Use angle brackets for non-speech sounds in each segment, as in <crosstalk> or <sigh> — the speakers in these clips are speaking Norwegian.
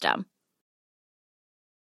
system.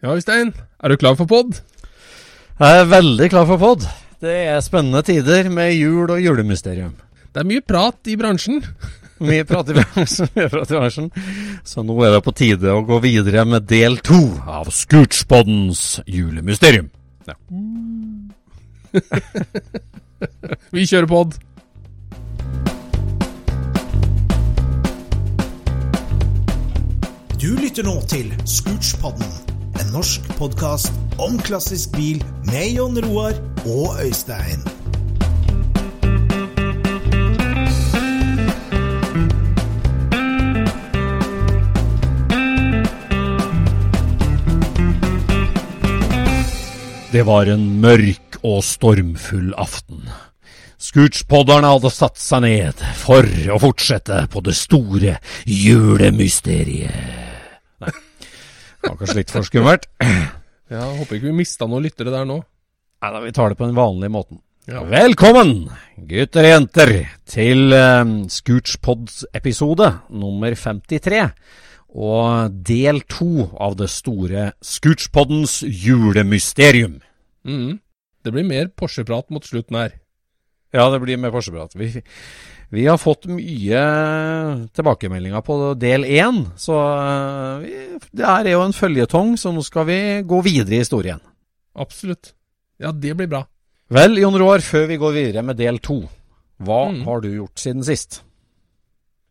Ja, Øystein, er du klar for pod? Jeg er veldig klar for pod. Det er spennende tider med jul og julemysterium. Det er mye prat i bransjen. Mye prat i bransjen, mye prat i bransjen. Så nå er det på tide å gå videre med del to av Scootspoddens julemysterium. Ja. <laughs> Vi kjører pod. Du lytter nå til Scootspodden, en norsk podkast om klassisk bil med Jon Roar og Øystein. Det var en mørk og stormfull aften. Scootspodderne hadde satt seg ned for å fortsette på det store julemysteriet. Nei, det var kanskje litt for skummelt. Ja, Håper ikke vi mista noen lyttere der nå. Nei da, vi tar det på den vanlige måten. Ja. Velkommen, gutter og jenter, til um, Scootspods episode nummer 53. Og del to av det store Scootspoddens julemysterium. Mm. Det blir mer Porsche-prat mot slutten her. Ja, det blir mer Porsche-prat. Vi, vi har fått mye tilbakemeldinger på del én, så uh, vi, det her er jo en føljetong, så nå skal vi gå videre i historien. Absolutt. Ja, det blir bra. Vel, Jon Roar, før vi går videre med del to, hva Mm. har du gjort siden sist?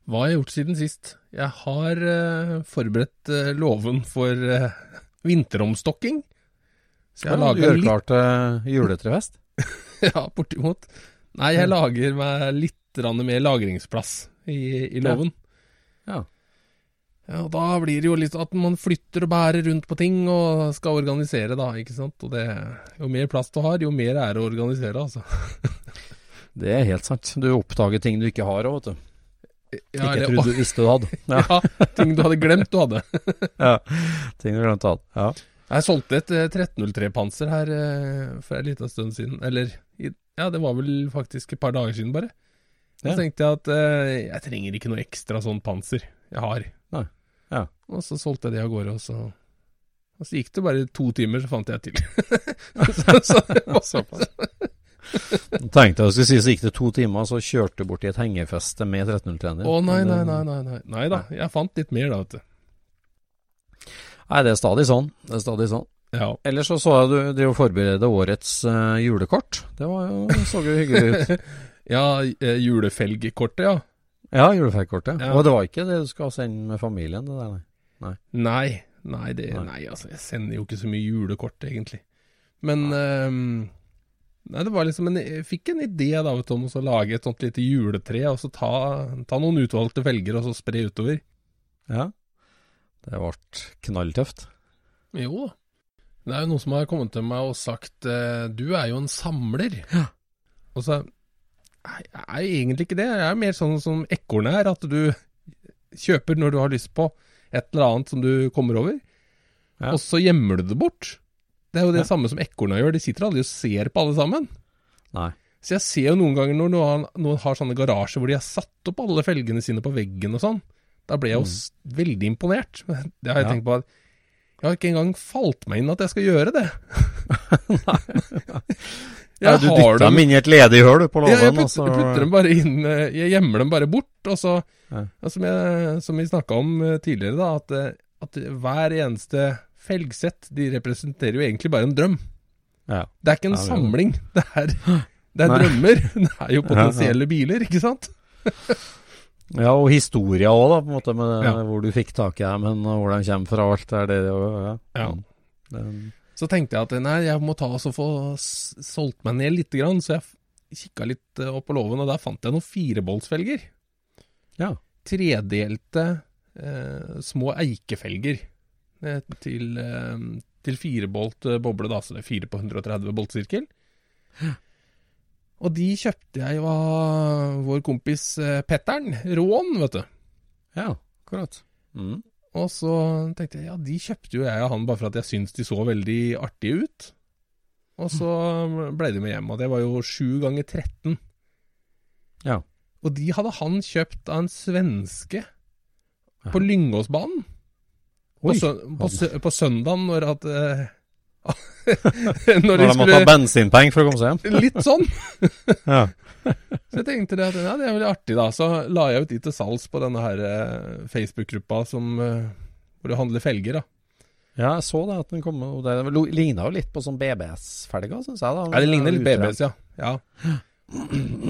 Hva har jeg gjort siden sist? Jeg har uh, forberedt uh, låven for uh, vinteromstokking. Så jeg har Ja, du laget gjør litt klar til juletrefest? <laughs> Ja, bortimot. Nei, jeg lager meg litt mer lagringsplass i, i låven. Ja. Ja, og da blir det jo litt at man flytter og bærer rundt på ting og skal organisere, da, ikke sant. Og det, jo mer plass du har, jo mer er det å organisere, altså. <laughs> Det er helt sant. Du oppdager ting du ikke har òg, vet du. Ja, ikke trodde du visste du hadde. Ja, <laughs> ja, ting du hadde glemt du hadde. <laughs> ja. Ting du glemte du hadde. Ja. Jeg solgte et eh, 1303-panser her eh, for en liten stund siden. Eller ja, det var vel faktisk et par dager siden, bare. Så tenkte jeg at eh, jeg trenger ikke noe ekstra sånn panser. Jeg har. Nei. Ja. Og så solgte jeg det av gårde, og så Og så gikk det bare to timer, så fant jeg til. <laughs> så, så, <laughs> så, tenkte jeg skulle si så gikk det to timer, så kjørte du bort i et hengefeste med 1303-en din. Å nei, nei, nei, nei, nei. Nei da, jeg fant litt mer da, vet du. Nei, det er stadig sånn. Det er stadig sånn. Ja. Ellers så så jeg du driver og forberedte årets uh, julekort. Det var jo, så jo hyggelig ut. <laughs> ja, eh, julefelgkortet, ja. Ja, julefelgkortet. Ja. Og det var ikke det du skal sende med familien, det der, nei. Nei, nei, det, Nei. nei, altså, jeg sender jo ikke så mye julekort, egentlig. Men um, Nei, det var liksom en, Jeg fikk en idé da, vet du, om å lage et sånt lite juletre, og så ta, ta noen utvalgte felger og så spre utover. Ja. Det ble knalltøft. Jo da. Det er jo noen som har kommet til meg og sagt eh, du er jo en samler. Ja. Og så er jo egentlig ikke det. Jeg er mer sånn som ekornet er, at du kjøper når du har lyst på et eller annet som du kommer over, Ja. og så gjemmer du det bort. Det er jo det Ja. samme som ekorna gjør. De sitter aldri og ser på alle sammen. Nei. Så jeg ser jo noen ganger når noen, noen har sånne garasjer hvor de har satt opp alle felgene sine på veggen og sånn, da ble jeg jo mm. veldig imponert. <laughs> Det har jeg Ja. tenkt på at jeg har ikke engang falt meg inn at jeg skal gjøre det. <laughs> <laughs> Ja, du dytter dem inn i et ledig hull på Ja, jeg låven, putter, og jeg putter dem bare inn eh, Jeg gjemmer dem bare bort, og så Ja. og Som, jeg, som vi snakka om eh, tidligere, da, at, eh, at hver eneste felgsett de representerer jo egentlig bare en drøm. Ja. Det er ikke en Ja, samling. <laughs> Det er, <gasps> det er drømmer. <laughs> Det er jo potensielle biler, ikke sant? <laughs> ja, og historia òg, da, på en måte, med hvor du fikk tak i dem, men hvor de kommer fra, alt det er det Ja. Ja. Mm. Så tenkte jeg at nei, jeg må ta og få solgt meg ned lite grann, så jeg kikka litt eh, opp på låven, og der fant jeg noen fireboltsfelger. ja. tredelte eh, små eikefelger eh, til, eh, til firebolt eh, boble, da, så det er fire på 130 boltsirkel. Og de kjøpte jeg av vår kompis eh, Petteren Rån, vet du. ja, akkurat. Mm. Og så tenkte jeg ja, de kjøpte jo jeg og han bare for at jeg syntes de så veldig artige ut. Og så ble de med hjem, og det var jo 7 ganger 13. Ja. Og de hadde han kjøpt av en svenske på Lyngåsbanen. På, Oi. sø på, sø på søndagen når at uh, <laughs> Når Når de de måtte ha skulle bensinpenger for å komme seg hjem. Litt sånn. Ja. <laughs> Så jeg tenkte det at ja, det er veldig artig, da. Så la jeg ut de til salgs på denne her eh, Facebook-gruppa som eh, hvor det handler felger, da. ja, jeg så det at den kom og Det ligna jo litt på sånn BBS-felger, syns jeg. da Ja, det ligner litt. BBS, ja. ja.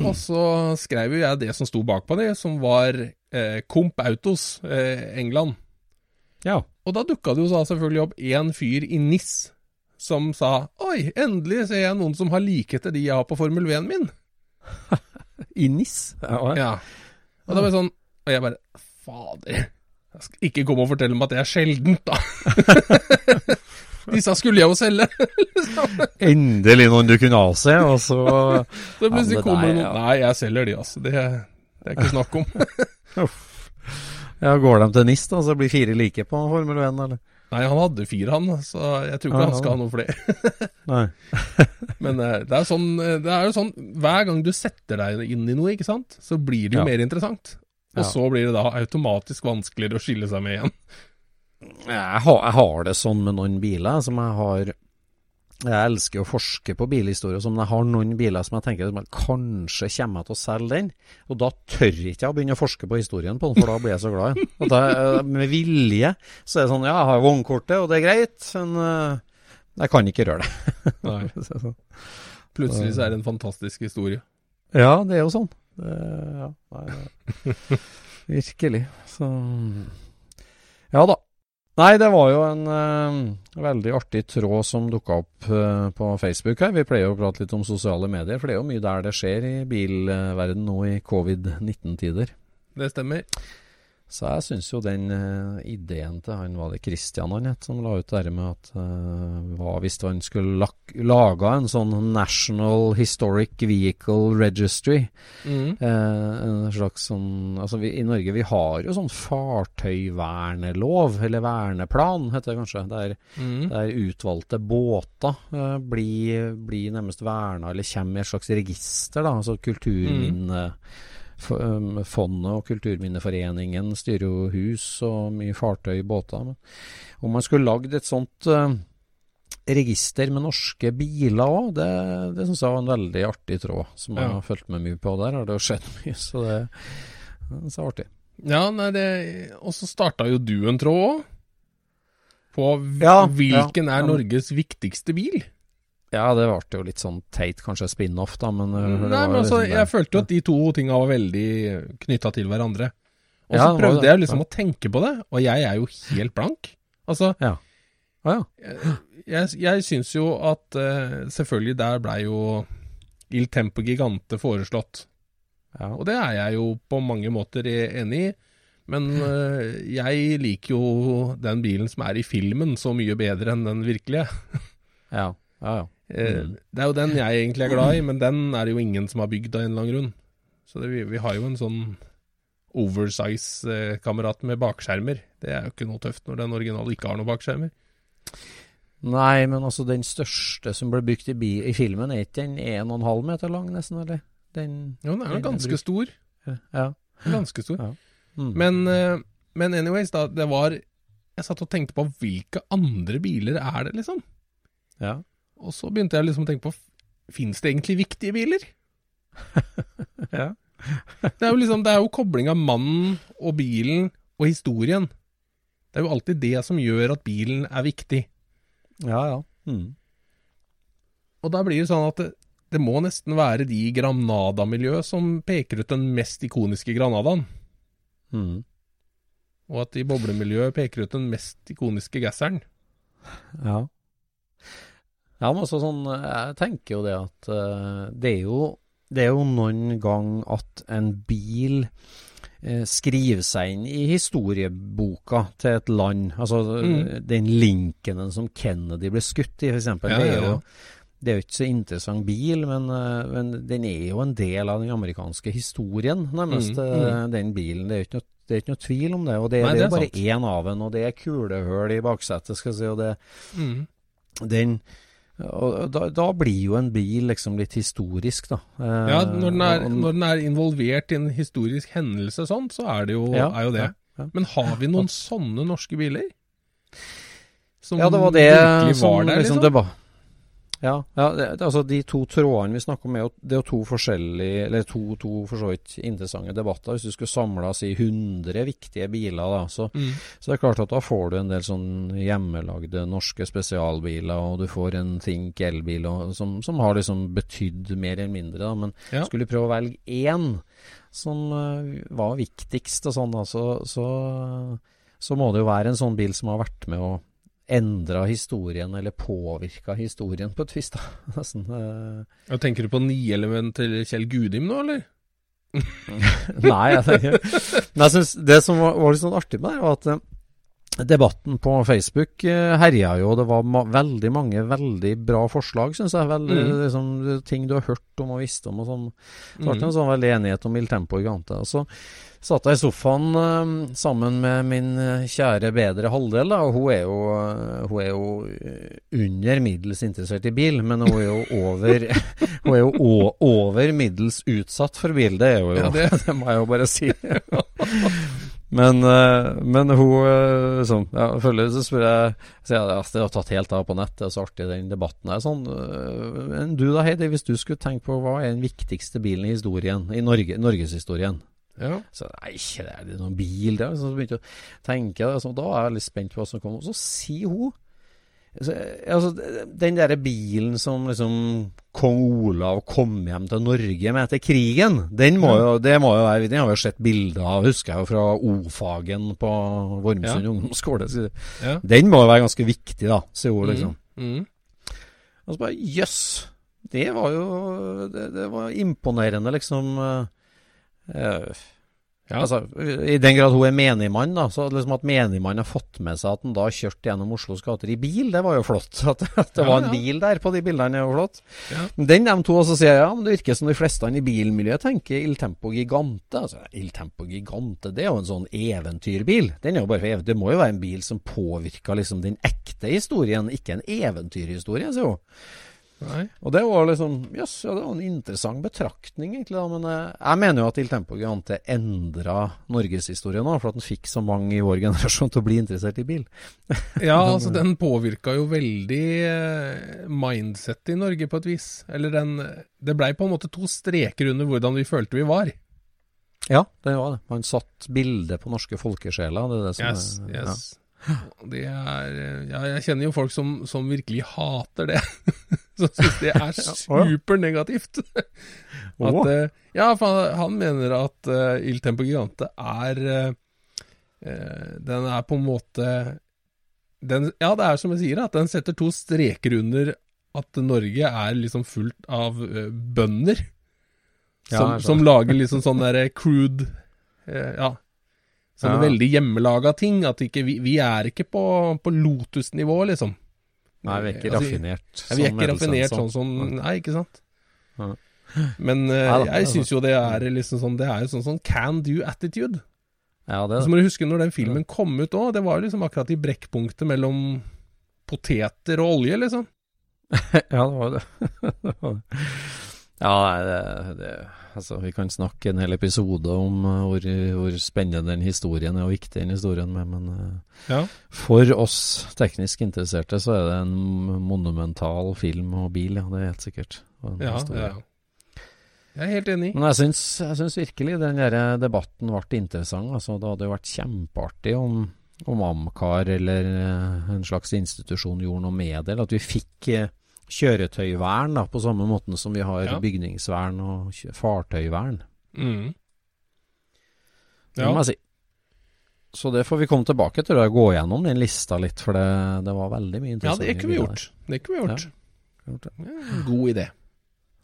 Og så skrev jo jeg det som sto bakpå det, som var eh, Comp Autos, eh, England. Ja. Og da dukka det jo da selvfølgelig opp én fyr i NIS som sa Oi, endelig ser jeg noen som har likheter de jeg har på Formel 1-en min. I NIS. Ja. Og da var jeg sånn Og jeg bare Fader. Jeg skal ikke komme og fortelle meg at det er sjeldent, da. <laughs> Disse skulle jeg jo selge. <laughs> Endelig noen du kunne avse, og så <laughs> Så plutselig kommer det noen ja. Nei, jeg selger de, altså. Det, det er ikke snakk om. ja, Går de til NIS, da, så blir fire like på Formel 1, eller? Nei, han hadde fire, han, så jeg tror ikke Ja, han skal ha noe flere. <laughs> Nei. <laughs> Men eh, det er, sånn, eh, det er jo sånn Hver gang du setter deg inn i noe, ikke sant, så blir det jo Ja. mer interessant. Og Ja. så blir det da automatisk vanskeligere å skille seg med igjen. Jeg har, jeg har det sånn med noen biler som jeg har Jeg elsker å forske på bilhistorie, Som jeg har noen biler som jeg tenker at kanskje kommer jeg til å selge den, og da tør ikke jeg å begynne å forske på historien på den, for da blir jeg så glad i den. Og da, eh, med vilje så er det sånn Ja, jeg har vognkortet, og det er greit, men eh, jeg kan ikke røre det. <laughs> Nei. Sånn. Plutselig så er det en fantastisk historie. Ja, det er jo sånn. Det, ja, nei, <laughs> virkelig. Så Ja da. Nei, det var jo en uh, veldig artig tråd som dukka opp uh, på Facebook her. Vi pleier jo å prate litt om sosiale medier, for det er jo mye der det skjer i bilverden nå i covid-19-tider. Det stemmer. Så jeg syns jo den uh, ideen til han var det Christian han het, som la ut det med at uh, hva hvis han skulle lak laga en sånn National Historic Vehicle Registry? Mm. Uh, en slags sånn Altså vi, i Norge vi har jo sånn fartøyvernelov, eller verneplan heter det kanskje, der, mm. der utvalgte båter blir, blir nærmest verna eller kommer i et slags register, da. Altså kulturminne F- um, Fondet og Kulturminneforeningen styrer jo hus og mye fartøy, båter. Men om man skulle lagd et sånt eh, register med norske biler òg, det, det syns jeg var en veldig artig tråd, som jeg Ja. har fulgt med mye på. Der har det jo skjedd <laughs> mye, så det, det er artig. Ja, nei, det Og så starta jo du en tråd òg. På Ja, hvilken ja. er Norges viktigste bil? Ja, det ble jo litt sånn teit, kanskje spin-off, da, men eh, Nei, men altså, liksom jeg følte jo at de to tinga var veldig knytta til hverandre. Og så ja, prøvde jeg liksom å tenke på det, og jeg er jo helt blank. Altså, Ah, ja. jeg, jeg syns jo at eh, Selvfølgelig, der blei jo Il Tempo Gigante foreslått. Ja. Og det er jeg jo på mange måter e- enig i. Men øh, jeg liker jo den bilen som er i filmen så mye bedre enn den virkelige. <laughs> ja. ja, ja. Eh, Det er jo den jeg egentlig er glad i, men den er det jo ingen som har bygd av en eller annen grunn. Så det, vi, vi har jo en sånn oversize-kamerat med bakskjermer. Det er jo ikke noe tøft når den originale ikke har noen bakskjermer. Nei, men altså den største som ble bygd i, i filmen, er ikke den 1,5 meter lang, nesten? eller? Den, Jo, den er jo ganske stor. Ja. Ganske stor. Ja. Mm. Men, eh, men anyways, da, det var Jeg satt og tenkte på hvilke andre biler er det, liksom? ja. Og så begynte jeg liksom å tenke på Fins det egentlig viktige biler? <laughs> ja. Det er jo liksom Det er jo kobling av mannen og bilen og historien. Det er jo alltid det som gjør at bilen er viktig. Ja, ja. Mm. Og da blir det sånn at det, det må nesten være de i Granada-miljøet som peker ut den mest ikoniske Granadaen. Mm. Og at i boblemiljøet peker ut den mest ikoniske gasseren. Ja. Ja, men også sånn Jeg tenker jo det at uh, det er jo Det er jo noen gang at en bil uh, skriver seg inn i historieboka til et land. Altså Mm. den Lincolnen som Kennedy ble skutt i, f.eks. Ja, det, ja, ja. det er jo ikke så interessant bil, men, eh, men den er jo en del av den amerikanske historien, nærmest. Mm, mm. Den bilen. Det er jo ikke noe det er ikke noe tvil om det. Og det, Nei, det det er er bare sant. én av en, og det er kulehull i baksetet, skal jeg si. Og det, Mm. den og da, da blir jo en bil liksom litt historisk, da. Eh, Ja, når den, er, når den er involvert i en historisk hendelse sånn, så er det jo, Ja, er jo det. ja, ja. Men har vi noen sånne norske biler? Som Ja, det var det som var der, liksom, liksom? det var. Ja, ja det, altså de to trådene vi snakker om, er jo, det er jo to forskjellige Eller to, to for så vidt interessante debatter. Hvis du skulle samles i 100 viktige biler, da, så, Mm. så det er klart at da får du en del sånn hjemmelagde norske spesialbiler, og du får en Think elbil som, som har liksom betydd mer eller mindre, da. Men Ja. skulle du prøve å velge én som uh, var viktigst og sånn, da, så, så, så må det jo være en sånn bil som har vært med å endra historien, eller påvirka historien på et vis, da. <laughs> sånn, uh... Ja, Tenker du på nielement til Kjell Gudim nå, eller? <laughs> Nei, jeg tenker Men jeg synes det som var, var litt sånn artig med det, var at eh, debatten på Facebook eh, herja jo. Det var ma veldig mange veldig bra forslag, syns jeg. Veldig, Mm. liksom, ting du har hørt om og visst om og sånn. Så Mm. en sånn veldig enighet om Il Tempo Gigante. Og så satt jeg i sofaen uh, sammen med min eh, kjære bedre halvdel, da, og hun er jo, uh, hun er jo eh, under middels interessert i bil, men hun er jo over, <laughs> hun er jo over middels utsatt for bil. Det er hun jo, Ja, det- <laughs> det må jeg jo bare si. <laughs> Men, eh, men hun eh, sånn, ja, følger, så spør jeg så jeg, Det har tatt helt av på nett, det er så artig den debatten er sånn. eh, Men du da, Heidi, hvis du skulle tenke på hva er den viktigste bilen i historien, i Norge, norgeshistorien? Ja. Så nei, det, det er noen bil der. Så begynte jeg å tenke, så da er jeg litt spent på hva som kommer. Og så sier hun altså, Den derre bilen som liksom kong Olav kom hjem til Norge med etter krigen, den må jo, det må jo være Den har vi jo sett bilder av, husker jeg fra O-fagen på Vormsund Ja. ungdomsskole. Ja. Den må jo være ganske viktig, da, sier liksom. Mm. Og så bare jøss! Det var jo det, det var imponerende, liksom. Uh, Ja. Altså, I den grad hun er menigmann, da, så liksom at menigmann har fått med seg at han da kjørte gjennom Oslos gater i bil, det var jo flott. <laughs> At, at det Ja, var en ja. bil der på de bildene, er jo flott. Den de to også sier ja, men det virker som de fleste i bilmiljøet tenker Il Tempo Gigante. Altså, Il Tempo Gigante, det er jo en sånn eventyrbil. Den er jo bare for eventyr. Det må jo være en bil som påvirker liksom den ekte historien, ikke en eventyrhistorie, sier hun. Nei. Og det var liksom Jøss, ja, det var en interessant betraktning, egentlig. da, Men eh, jeg mener jo at Il Tempo Gigante endra norgeshistorien nå, for at den fikk så mange i vår generasjon til å bli interessert i bil. <laughs> Ja, altså den påvirka jo veldig eh, mindsettet i Norge på et vis. Eller den Det blei på en måte to streker under hvordan vi følte vi var. Ja, det var det. Man satt bilde på norske folkesjeler. Det er det som Yes, er, yes. Det er Ja, jeg kjenner jo folk som, som virkelig hater det. <laughs> som syns det er supernegativt. At, eh, ja, for han, mener at uh, Il Tempo Gigante er eh, Den er på en måte den, Ja, det er som jeg sier, at den setter to streker under at Norge er liksom fullt av uh, bønder som, ja, som lager liksom sånn derre crude Ja. Sånne Ja. veldig hjemmelaga ting. At ikke, vi, vi er ikke på, på Lotus-nivå, liksom. Nei, vi er ikke Altså, raffinert. Ja, vi er ikke raffinert Edelsvensson. sånn som Nei, ikke sant? Ja. Men uh, da, jeg syns jo det er liksom sånn Det er jo sånn sånn can do attitude. Ja, det Så må du huske når den filmen kom ut òg, det var jo liksom akkurat i brekkpunktet mellom poteter og olje, liksom. <laughs> Ja, det var det. <laughs> Det var det. Ja, nei, det, det Altså, vi kan snakke en hel episode om uh, hvor, hvor spennende den historien er, og viktig den historien er, men uh, Ja. for oss teknisk interesserte så er det en monumental film og bil, ja, det er helt sikkert. Ja, ja. Jeg er helt enig. Men jeg syns, jeg syns virkelig den der debatten ble interessant. Altså, det hadde jo vært kjempeartig om, om Amcar eller eh, en slags institusjon gjorde noe med det. Eller at vi fikk kjøretøyvern da, på samme måten som vi har Ja. bygningsvern og fartøyvern. Mm. Det må jeg si. Så det får vi komme tilbake til. å Gå gjennom den lista litt, for det, det var veldig mye ja, det kunne vi gjort. Det kunne vi gjort. Ja, god idé.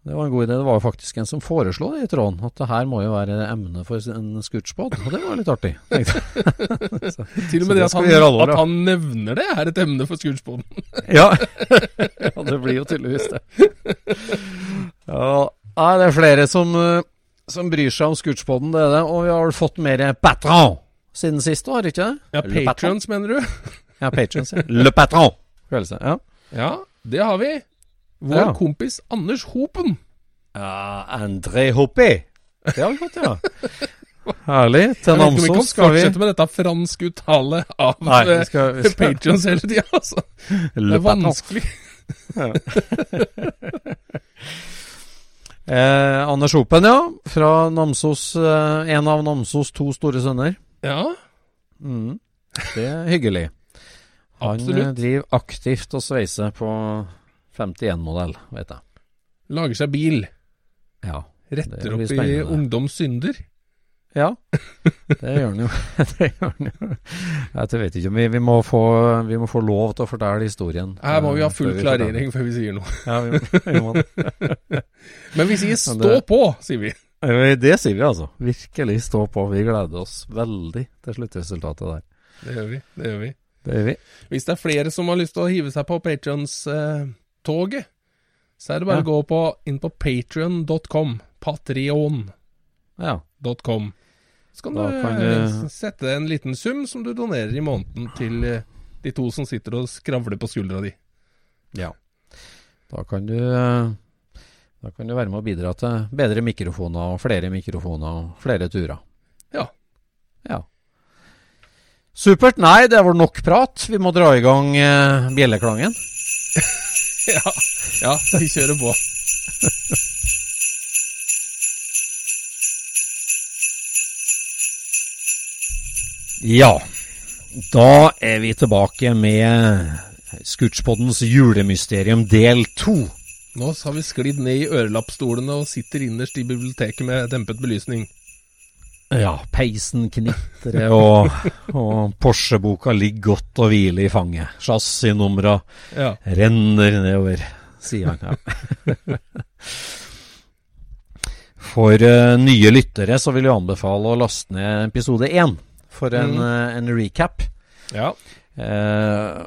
Det var en god idé. Det var jo faktisk en som foreslo det i tråden, at det her må jo være emne for en scootspod. Og det var litt artig. <laughs> Til og med det det at han, alvor at han nevner det, er et emne for Scootspoden. Ja. <laughs> ja, det blir jo tydeligvis det. Ja, det er flere som, eh, som bryr seg om Scootspoden, det er det. Og vi har vel fått mer patron siden sist, har ikke det? Ja, Patrons, mener du? Ja, patrons. Ja. <laughs> Le patron. Følelse. Ja. Ja, det har vi. Vår Ja. kompis Anders Hopen. ja, André Hoppe. Det har vi fått, ja. Herlig. Til Jeg vet ikke om vi kan Namsos skal vi fortsette med dette franske uttalet av Nei, vi eh, skal, vi skal Patrons hele tida, altså. <laughs> Det er vanskelig. <laughs> Eh, Anders Hopen, ja. Fra Namsos. Eh, en av Namsos to store sønner. Ja, Mm. Det er hyggelig. Han eh, absolutt. driver aktivt og sveiser på 51-modell, vet jeg. Lager seg bil. Ja. Retter opp i ungdoms synder. ja. Det gjør han jo. <laughs> det gjør han jo. Jeg vet ikke om vi, vi, må få, vi må få lov til å fortelle historien. Her må vi ha eh, full klarering før vi sier noe. <laughs> Ja, vi må, vi må. <laughs> Men vi sier stå det- på, sier vi. Eh, Det sier vi altså. Virkelig stå på. Vi gleder oss veldig til sluttresultatet der. Det gjør vi. det gjør vi. Det gjør vi. Hvis det er flere som har lyst til å hive seg på Patrons-toget, så er det bare Ja. å gå på, inn på patrion.com. Patrion.com. Så kan Da du kan eh, du- sette en liten sum som du donerer i måneden til eh, de to som sitter og skravler på skuldra di. ja. Da kan du eh, Da kan du være med å bidra til bedre mikrofoner og flere mikrofoner og flere turer. Ja. Ja. Supert. Nei, det var nok prat. Vi må dra i gang bjelleklangen. <laughs> <laughs> Ja, ja vi kjører på. Ja, da er vi tilbake med Scootspoddens julemysterium del to. Nå har vi sklidd ned i ørelappstolene og sitter innerst i biblioteket med dempet belysning. Ja, peisen knitrer, <laughs> og, og Porsche-boka ligger godt og hviler i fanget. Chassisnumra Ja. renner nedover, sier han. Ja. For uh, nye lyttere så vil jeg anbefale å laste ned episode én for en, Mm. uh, en recap. ja. Eh,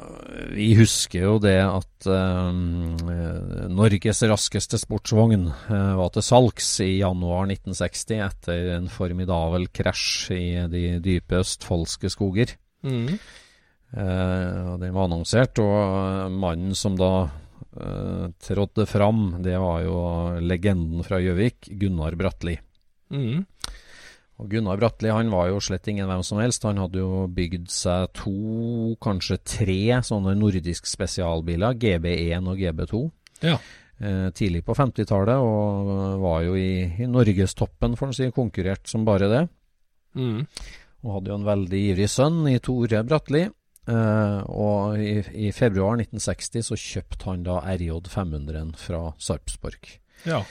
vi husker jo det at eh, Norges raskeste sportsvogn eh, var til salgs i januar 1960 etter en formidabel krasj i de dype østfoldske skoger. Mm. Eh, den var annonsert, og eh, mannen som da eh, trådte fram, det var jo legenden fra Gjøvik, Gunnar Bratli. Mm. Og Gunnar Bratli han var jo slett ingen hvem som helst. Han hadde jo bygd seg to, kanskje tre sånne nordisk spesialbiler, GB1 og GB2, Ja. eh, tidlig på 50-tallet, og var jo i, i norgestoppen, får en si, konkurrert som bare det. Mm. Og hadde jo en veldig ivrig sønn i Tore Bratli. Eh, og i, i februar 1960 så kjøpte han da RJ 500 fra Sarpsborg. ja.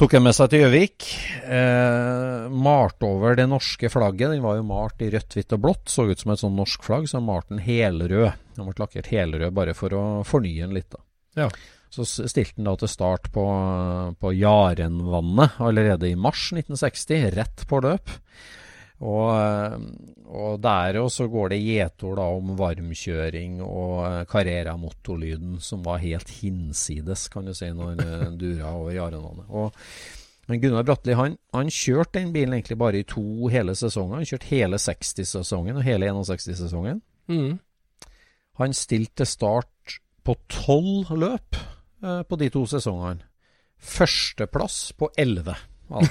Tok den med seg til Gjøvik. Eh, malte over det norske flagget. Den var jo malt i rødt, hvitt og blått. Så ut som et sånn norsk flagg, så malte den helrød. Den ble lakkert helrød bare for å fornye den litt. da. Ja. Så stilte han da til start på, på Jarenvannet allerede i mars 1960, rett på løp. Og, og der også går det gjetord da om varmkjøring og Carrera-motorlyden som var helt hinsides, kan du si, når <laughs> den dura over Jarenvannet. Og men Gunnar Bratli han, han, kjørte den bilen egentlig bare i to hele sesonger. Han kjørte hele 60-sesongen og hele 61-sesongen. Mm. Han stilte start på tolv løp eh, på de to sesongene. Førsteplass på elleve. <laughs>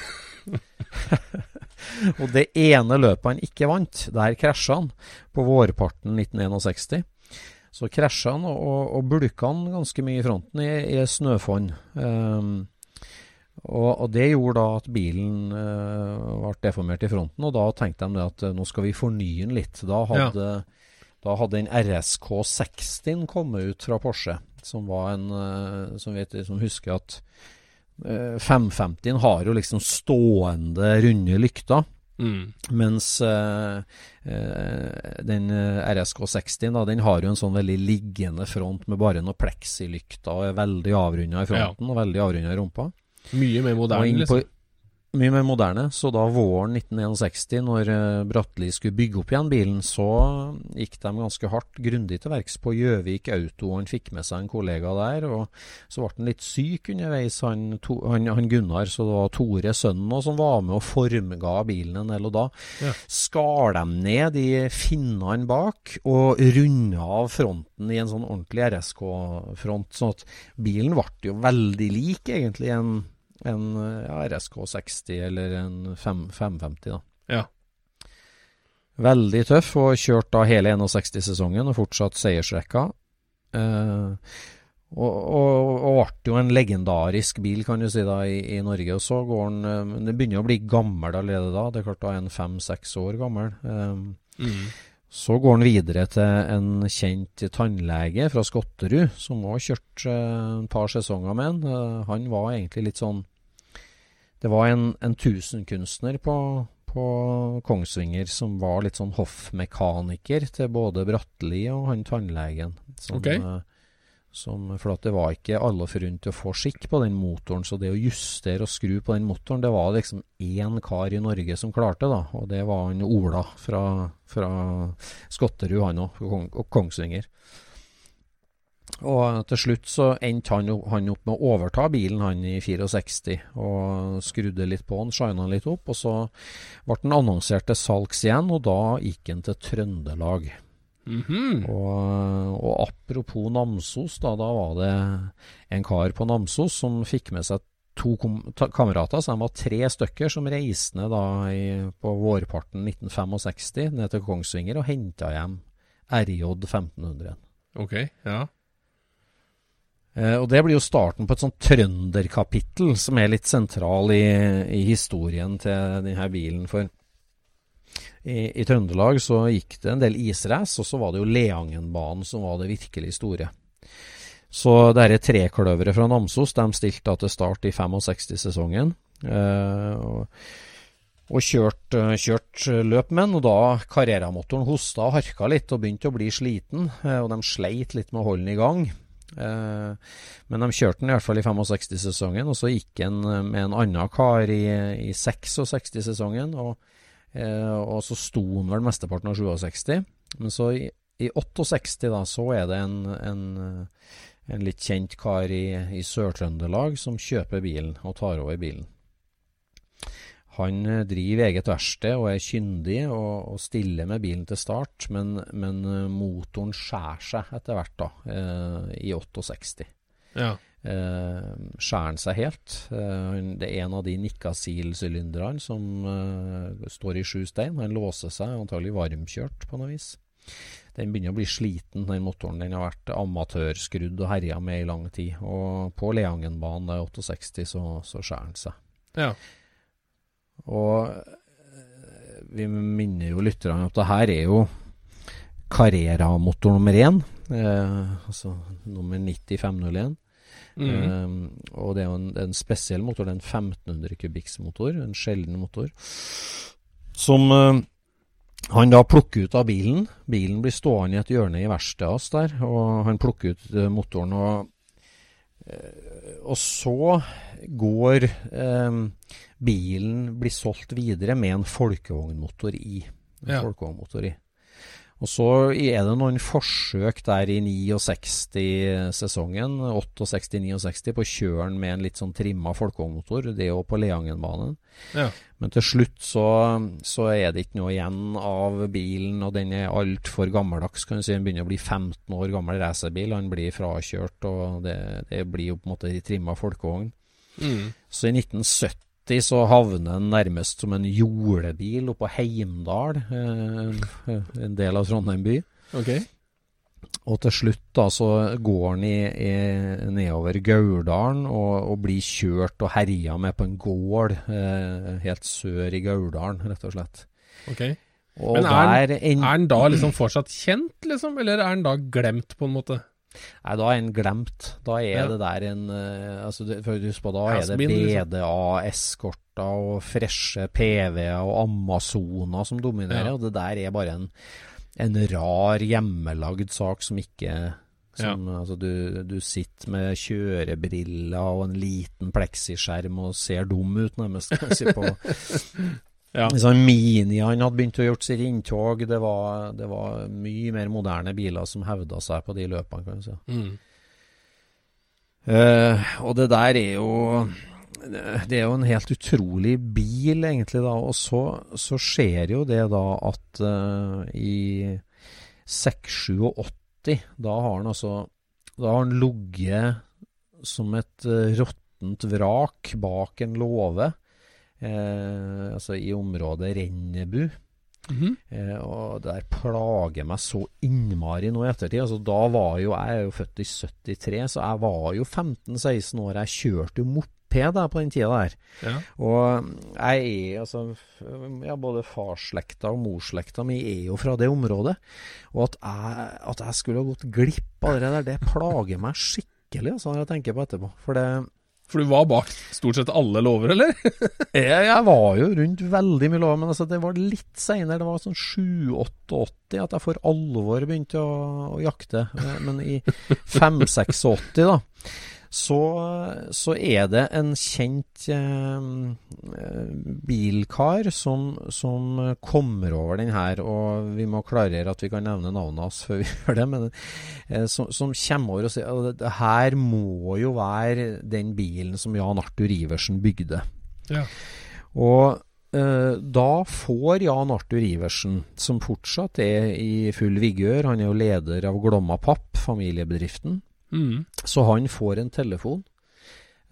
<laughs> og det ene løpet han ikke vant, der krasja han på vårparten 1961. Så krasja han og, og, og bulka han ganske mye i fronten i, i snøfonn. Um, og, og, Det gjorde da at bilen uh, ble deformert i fronten, og da tenkte de at uh, nå skal vi fornye den litt. Da hadde, ja. da hadde en RSK 60 kommet ut fra Porsche, som var en uh, som, vet, som husker at 550 har jo liksom stående, runde lykter. Mm. Mens den RSK 60 da, den har jo en sånn veldig liggende front med bare noen pleksilykter og er veldig avrunda i fronten ja. og veldig avrunda i rumpa. Mye mer moderne, liksom. Mye mer moderne. Så da våren 1961, når uh, Bratteli skulle bygge opp igjen bilen, så gikk de ganske hardt, grundig til verks på Gjøvik Auto. Han fikk med seg en kollega der. og Så ble han litt syk underveis, han, to, han, han Gunnar. Så det var Tore, sønnen, som var med og formga bilen en del. Og da ja. skar de ned de finnene bak og runda av fronten i en sånn ordentlig RSK-front. sånn at bilen ble jo veldig lik, egentlig. en en ja, RSK 60 eller en 5, 550, da. Ja. Veldig tøff, og kjørt da hele 61-sesongen og fortsatt seiersrekka. Eh, og, og, og, ble jo en legendarisk bil, kan du si, da, i, i Norge. Og så går den Men Det begynner å bli gammel allerede da. Det er klart da er en fem-seks år gammel. Eh, mm. Så går han videre til en kjent tannlege fra Skotterud, som òg kjørte et en par sesonger med han. Eh, han var egentlig litt sånn Det var en, en tusenkunstner på, på Kongsvinger som var litt sånn hoffmekaniker til både Bratteli og han tannlegen. Som, okay. Som, for at det var ikke alle forunt å få skikk på den motoren, så det å justere og skru på den motoren, det var liksom én kar i Norge som klarte da, og det var han Ola fra, fra Skotterud, han òg, og Kongsvinger. Og til slutt så endte han, han, opp med å overta bilen han i 64, og skrudde litt på den, shina litt opp, og så ble den annonsert til salgs igjen, og da gikk han til Trøndelag. Mm -hmm. og, og, apropos Namsos, da, da var det en kar på Namsos som fikk med seg to kamerater, så de var tre stykker som reiste ned da i, på vårparten 1965 ned til Kongsvinger og henta hjem RJ 1500. Ok, ja. Eh, og Det blir jo starten på et sånt trønderkapittel som er litt sentral i, i historien til denne bilen. For i, i, Trøndelag så gikk det en del israce, og så var det jo Leangenbanen som var det virkelig store. Så dette trekløveret fra Namsos de stilte til start i 65-sesongen. Eh, og, og kjørt, kjørt, løp med den, og da Carrera-motoren hosta og harka litt og begynte å bli sliten. Eh, og de sleit litt med å holde den i gang. Eh, men de kjørte den i hvert fall i 65-sesongen, og så gikk en med en annen kar i, i 66-sesongen. og Eh, og så sto han vel mesteparten av 67. Men så i, i 68 da, så er det en, en, eh, en litt kjent kar i, i Sør-Trøndelag som kjøper bilen og tar over bilen. Han eh, driver eget verksted og er kyndig og, og, stiller med bilen til start, men, men motoren skjærer seg etter hvert, da, eh, i 68. Ja eh, skjærer han seg helt. Eh, det er en av de Nikkasil-sylinderne som eh, står i sju stein. Han låser seg, antagelig varmkjørt på noe vis. Den begynner å bli sliten, den motoren. Den har vært amatørskrudd og herja med i lang tid. Og på Leangenbanen i 68 så, så skjærer han seg. Ja. Og eh, vi minner jo lytterne at det her er jo Carrera-motor nummer én. Eh, altså nummer 9501. Mm. Um, og det er jo en, en, spesiell motor. Det er en 1500 kubikksmotor, en sjelden motor, som uh, han da plukker ut av bilen. Bilen blir stående i et hjørne i verkstedet hans der, og han plukker ut uh, motoren. og Eh, og så går eh, bilen blir solgt videre med en folkevognmotor i. En Ja. folkevognmotor i. Og så er det noen forsøk der i 69-sesongen, 68-69, på kjøren med en litt sånn trimma folkevognmotor. Det er jo på Leangenbanen. Ja. Men til slutt så, så er det ikke noe igjen av bilen, og den er altfor gammeldags. kan du si. Den begynner å bli 15 år gammel racerbil. Han blir frakjørt, og det, det blir jo på en måte trimma folkevogn. Mm. Så i 1970 så havner den nærmest som en jordebil oppå Heimdal, eh, en del av Trondheim by. Ok. Og til slutt da så går han i, i, nedover Gauldalen og, og blir kjørt og herja med på en gård eh, helt sør i Gauldalen, rett og slett. ok. Og Men er der en, Er den da liksom fortsatt kjent, liksom? Eller er den da glemt, på en måte? Nei, da er en glemt. Da er Ja. det der en eh, altså for Husk på, da er det liksom. BDA, eskorter og freshe PV-er og Amazoner som dominerer. Ja. Og det der er bare en, en rar hjemmelagd sak som ikke som, altså, du, du sitter med kjørebriller og en liten pleksiskjerm og ser dum ut, nærmest. på <laughs> Ja. Sånn Mini han hadde begynt å gjøre sitt inntog. Det var, det var mye mer moderne biler som hevda seg på de løpene, kan du si. Mm. Uh, og det der er jo Det er jo en helt utrolig bil, egentlig, da. Og så, så skjer jo det da at uh, i 687, da har han altså Da har han ligget som et uh, råttent vrak bak en låve. Eh, altså i området Rennebu. Mhm. Eh, og det der plager meg så innmari nå i ettertid. Altså, da var jo Jeg er jo født i 73, så jeg var jo 15-16 år. Jeg kjørte jo moped der på den tida der. Ja. Og jeg er altså ja, Både farsslekta og morsslekta mi er jo fra det området. Og at jeg, at jeg skulle ha gått glipp av det der, det plager meg skikkelig, altså, når jeg tenker på etterpå. For det For du var bak stort sett alle lover, eller? <laughs> jeg, jeg var jo rundt veldig mye lover, men altså, det var litt seinere. Det var sånn 7-88 at jeg for alvor begynte å, å jakte. Eh, Men i 5-86, da, så, så er det en kjent eh, bilkar som, som kommer over den her, og vi må klarere at vi kan nevne navnet hans før vi <laughs> gjør det, men eh, som, som kommer over og sier at det her må jo være den bilen som Jan Arthur Iversen bygde. Ja. Og eh, da får Jan Arthur Iversen, som fortsatt er i full vigør, han er jo leder av Glomma Papp, familiebedriften, Mm. så han får en telefon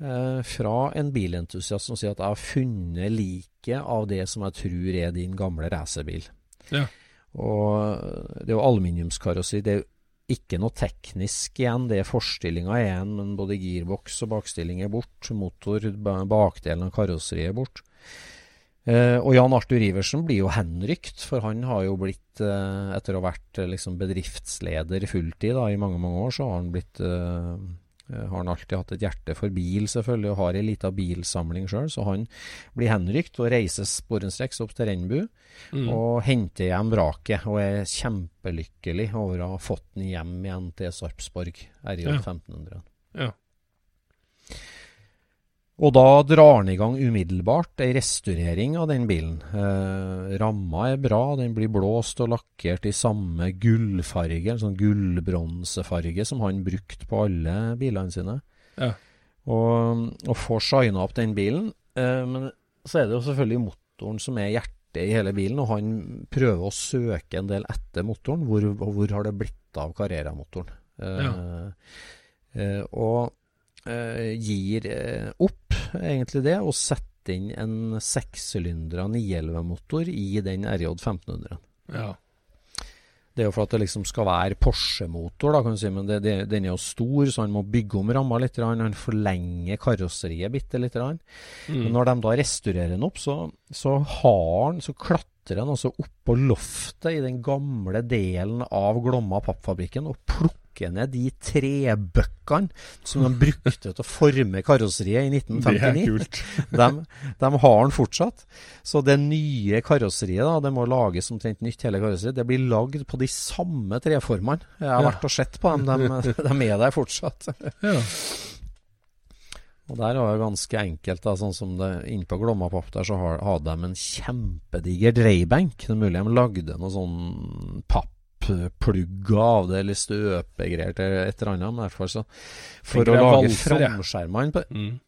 eh, fra en bilentusiast som sier at jeg har funnet liket av det som jeg tror er din gamle racerbil. Ja. Og det er jo aluminiumskarossi. Det er jo ikke noe teknisk igjen. Det er forstillinga igjen, men både girboks og bakstilling er bort. Motor, bakdelen av karosseriet er bort. Eh, og Jan Arthur Iversen blir jo henrykt, for han har jo blitt, eh, etter å ha vært eh, liksom bedriftsleder fulltid da, i mange mange år, så har han blitt har han alltid hatt et hjerte for bil, selvfølgelig, og har ei lita bilsamling sjøl. Så han blir henrykt og reiser sporenstreks opp til Rennebu Mm. og henter hjem vraket. Og er kjempelykkelig over å ha fått den hjem igjen til Sarpsborg, RJ Ja. 1500. Ja. Og da drar han i gang umiddelbart ei restaurering av den bilen. Eh, ramma er bra, den blir blåst og lakkert i samme gullfarge, en sånn gullbronsefarge som han brukte på alle bilene sine. Ja. Og, og får shina opp den bilen. Eh, men så er det jo selvfølgelig motoren som er hjertet i hele bilen, og han prøver å søke en del etter motoren. Hvor, hvor har det blitt av Carrera-motoren? Eh, eh, og eh, gir eh, opp egentlig det, og sette inn en sekssylindra 911-motor i den RJ 1500. ja. Det er jo for at det liksom skal være Porsche-motor, da, kan du si, men det, det, den er jo stor, så han må bygge om ramma litt. Han forlenger karosseriet bitte litt. Mm. Men når de da restaurerer den opp, så, så har han, så klatrer han altså opp på loftet i den gamle delen av Glomma pappfabrikken og plukker ned de trebøkkene som de brukte til å forme karosseriet i Det er 1959. De, de har den fortsatt. Så det nye karosseriet, da, det må lages omtrent nytt, hele karosseriet. Det blir lagd på de samme treformene. Jeg har Ja. vært og sett på dem, de, <laughs> <laughs> de er der fortsatt. Ja. Og der var det ganske enkelt. da, sånn som det innpå Glommapapp Glomma der så hadde de en kjempediger dreibenk. Det er mulig de lagde noe sånn pappplugger av det, eller støpegreier til et eller annet. Men i hvert fall så For Tenker å lage framskjermene på Mm.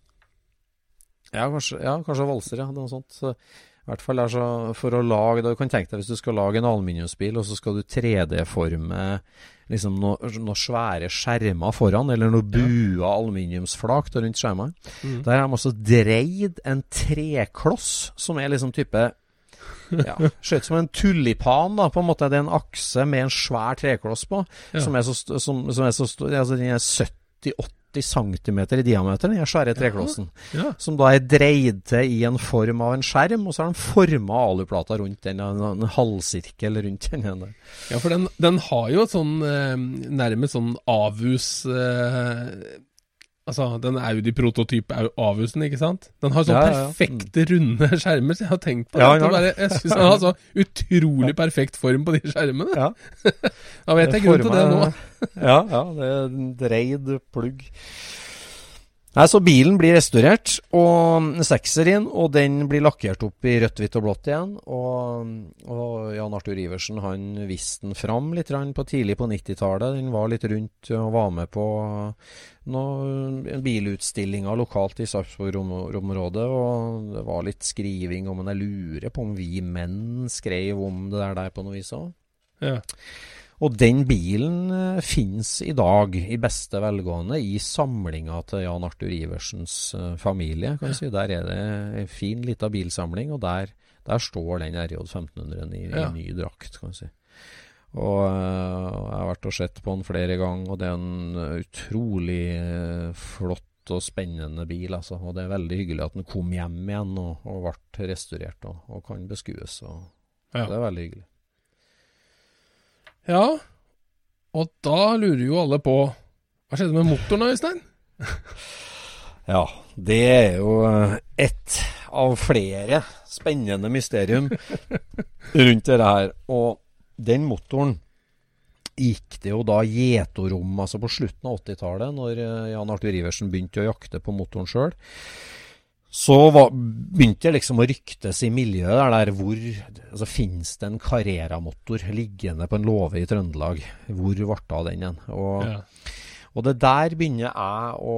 ja kanskje, ja, kanskje valser, ja. Noe sånt. Så, I hvert fall så For å lage Du kan tenke deg hvis du skal lage en aluminiumsbil, og så skal du 3D-forme liksom noen noe svære skjermer foran, eller noen buer ja. aluminiumsflak rundt skjermene. Mm. Der har de også dreid en trekloss som er liksom type ja, <laughs> Ser ut som en tulipan, da. På en måte Det er en akse med en svær trekloss på, Ja. som er så, som, som er så stor altså Den er 70-80 cm i diameter, den svære treklossen. Ja. Som da er dreid til i en form av en skjerm, og så har de forma aluplata rundt den, en, en halvsirkel rundt den. der. ja, for den, den har jo et sånn eh, nærmest sånn avus eh, Altså, den Audi-prototype Au- Avusen, ikke sant? Den har sånn Ja, ja, perfekte, runde <laughs> skjermer, så jeg har tenkt på det. Bare, jeg syns den har så utrolig perfekt form på de skjermene. Ja. <laughs> Da vet jeg grunnen til det nå. <laughs> Ja, ja, det er en dreid plugg. Nei, Så bilen blir restaurert, og sekserien, og den blir lakkert opp i rødt, hvitt og blått igjen. Og, og Jan Arthur Iversen han viste den fram litt på tidlig på 90-tallet. Den var litt rundt og var med på noen bilutstillinger lokalt i Sarpsborg-området. Og det var litt skriving om men Jeg lurer på om vi menn skrev om det der, der på noe vis òg. Ja. Og den bilen eh, finnes i dag, i beste velgående, i samlinga til Jan Arthur Iversens eh, familie. si. Der er det en fin lita bilsamling, og der, der står den RJ 1500-en i, Ja. i ny drakt. kan jeg si. Og eh, jeg har vært og sett på den flere ganger, og det er en utrolig flott og spennende bil. altså. Og det er veldig hyggelig at den kom hjem igjen og, og ble restaurert og, og kan beskues. og Ja. Det er veldig hyggelig. Ja. Og da lurer jo alle på Hva skjedde med motoren da, Øystein? <laughs> Ja, det er jo eh, ett av flere spennende mysterium <laughs> rundt det her. Og den motoren gikk det jo da gjetorom, altså på slutten av 80-tallet, når eh, Jan Arthur Iversen begynte å jakte på motoren sjøl. Så var, begynte det liksom å ryktes i miljøet der, der hvor altså Fins det en Carrera-motor liggende på en låve i Trøndelag? Hvor ble det av den igjen? Og Ja. og det der begynner jeg å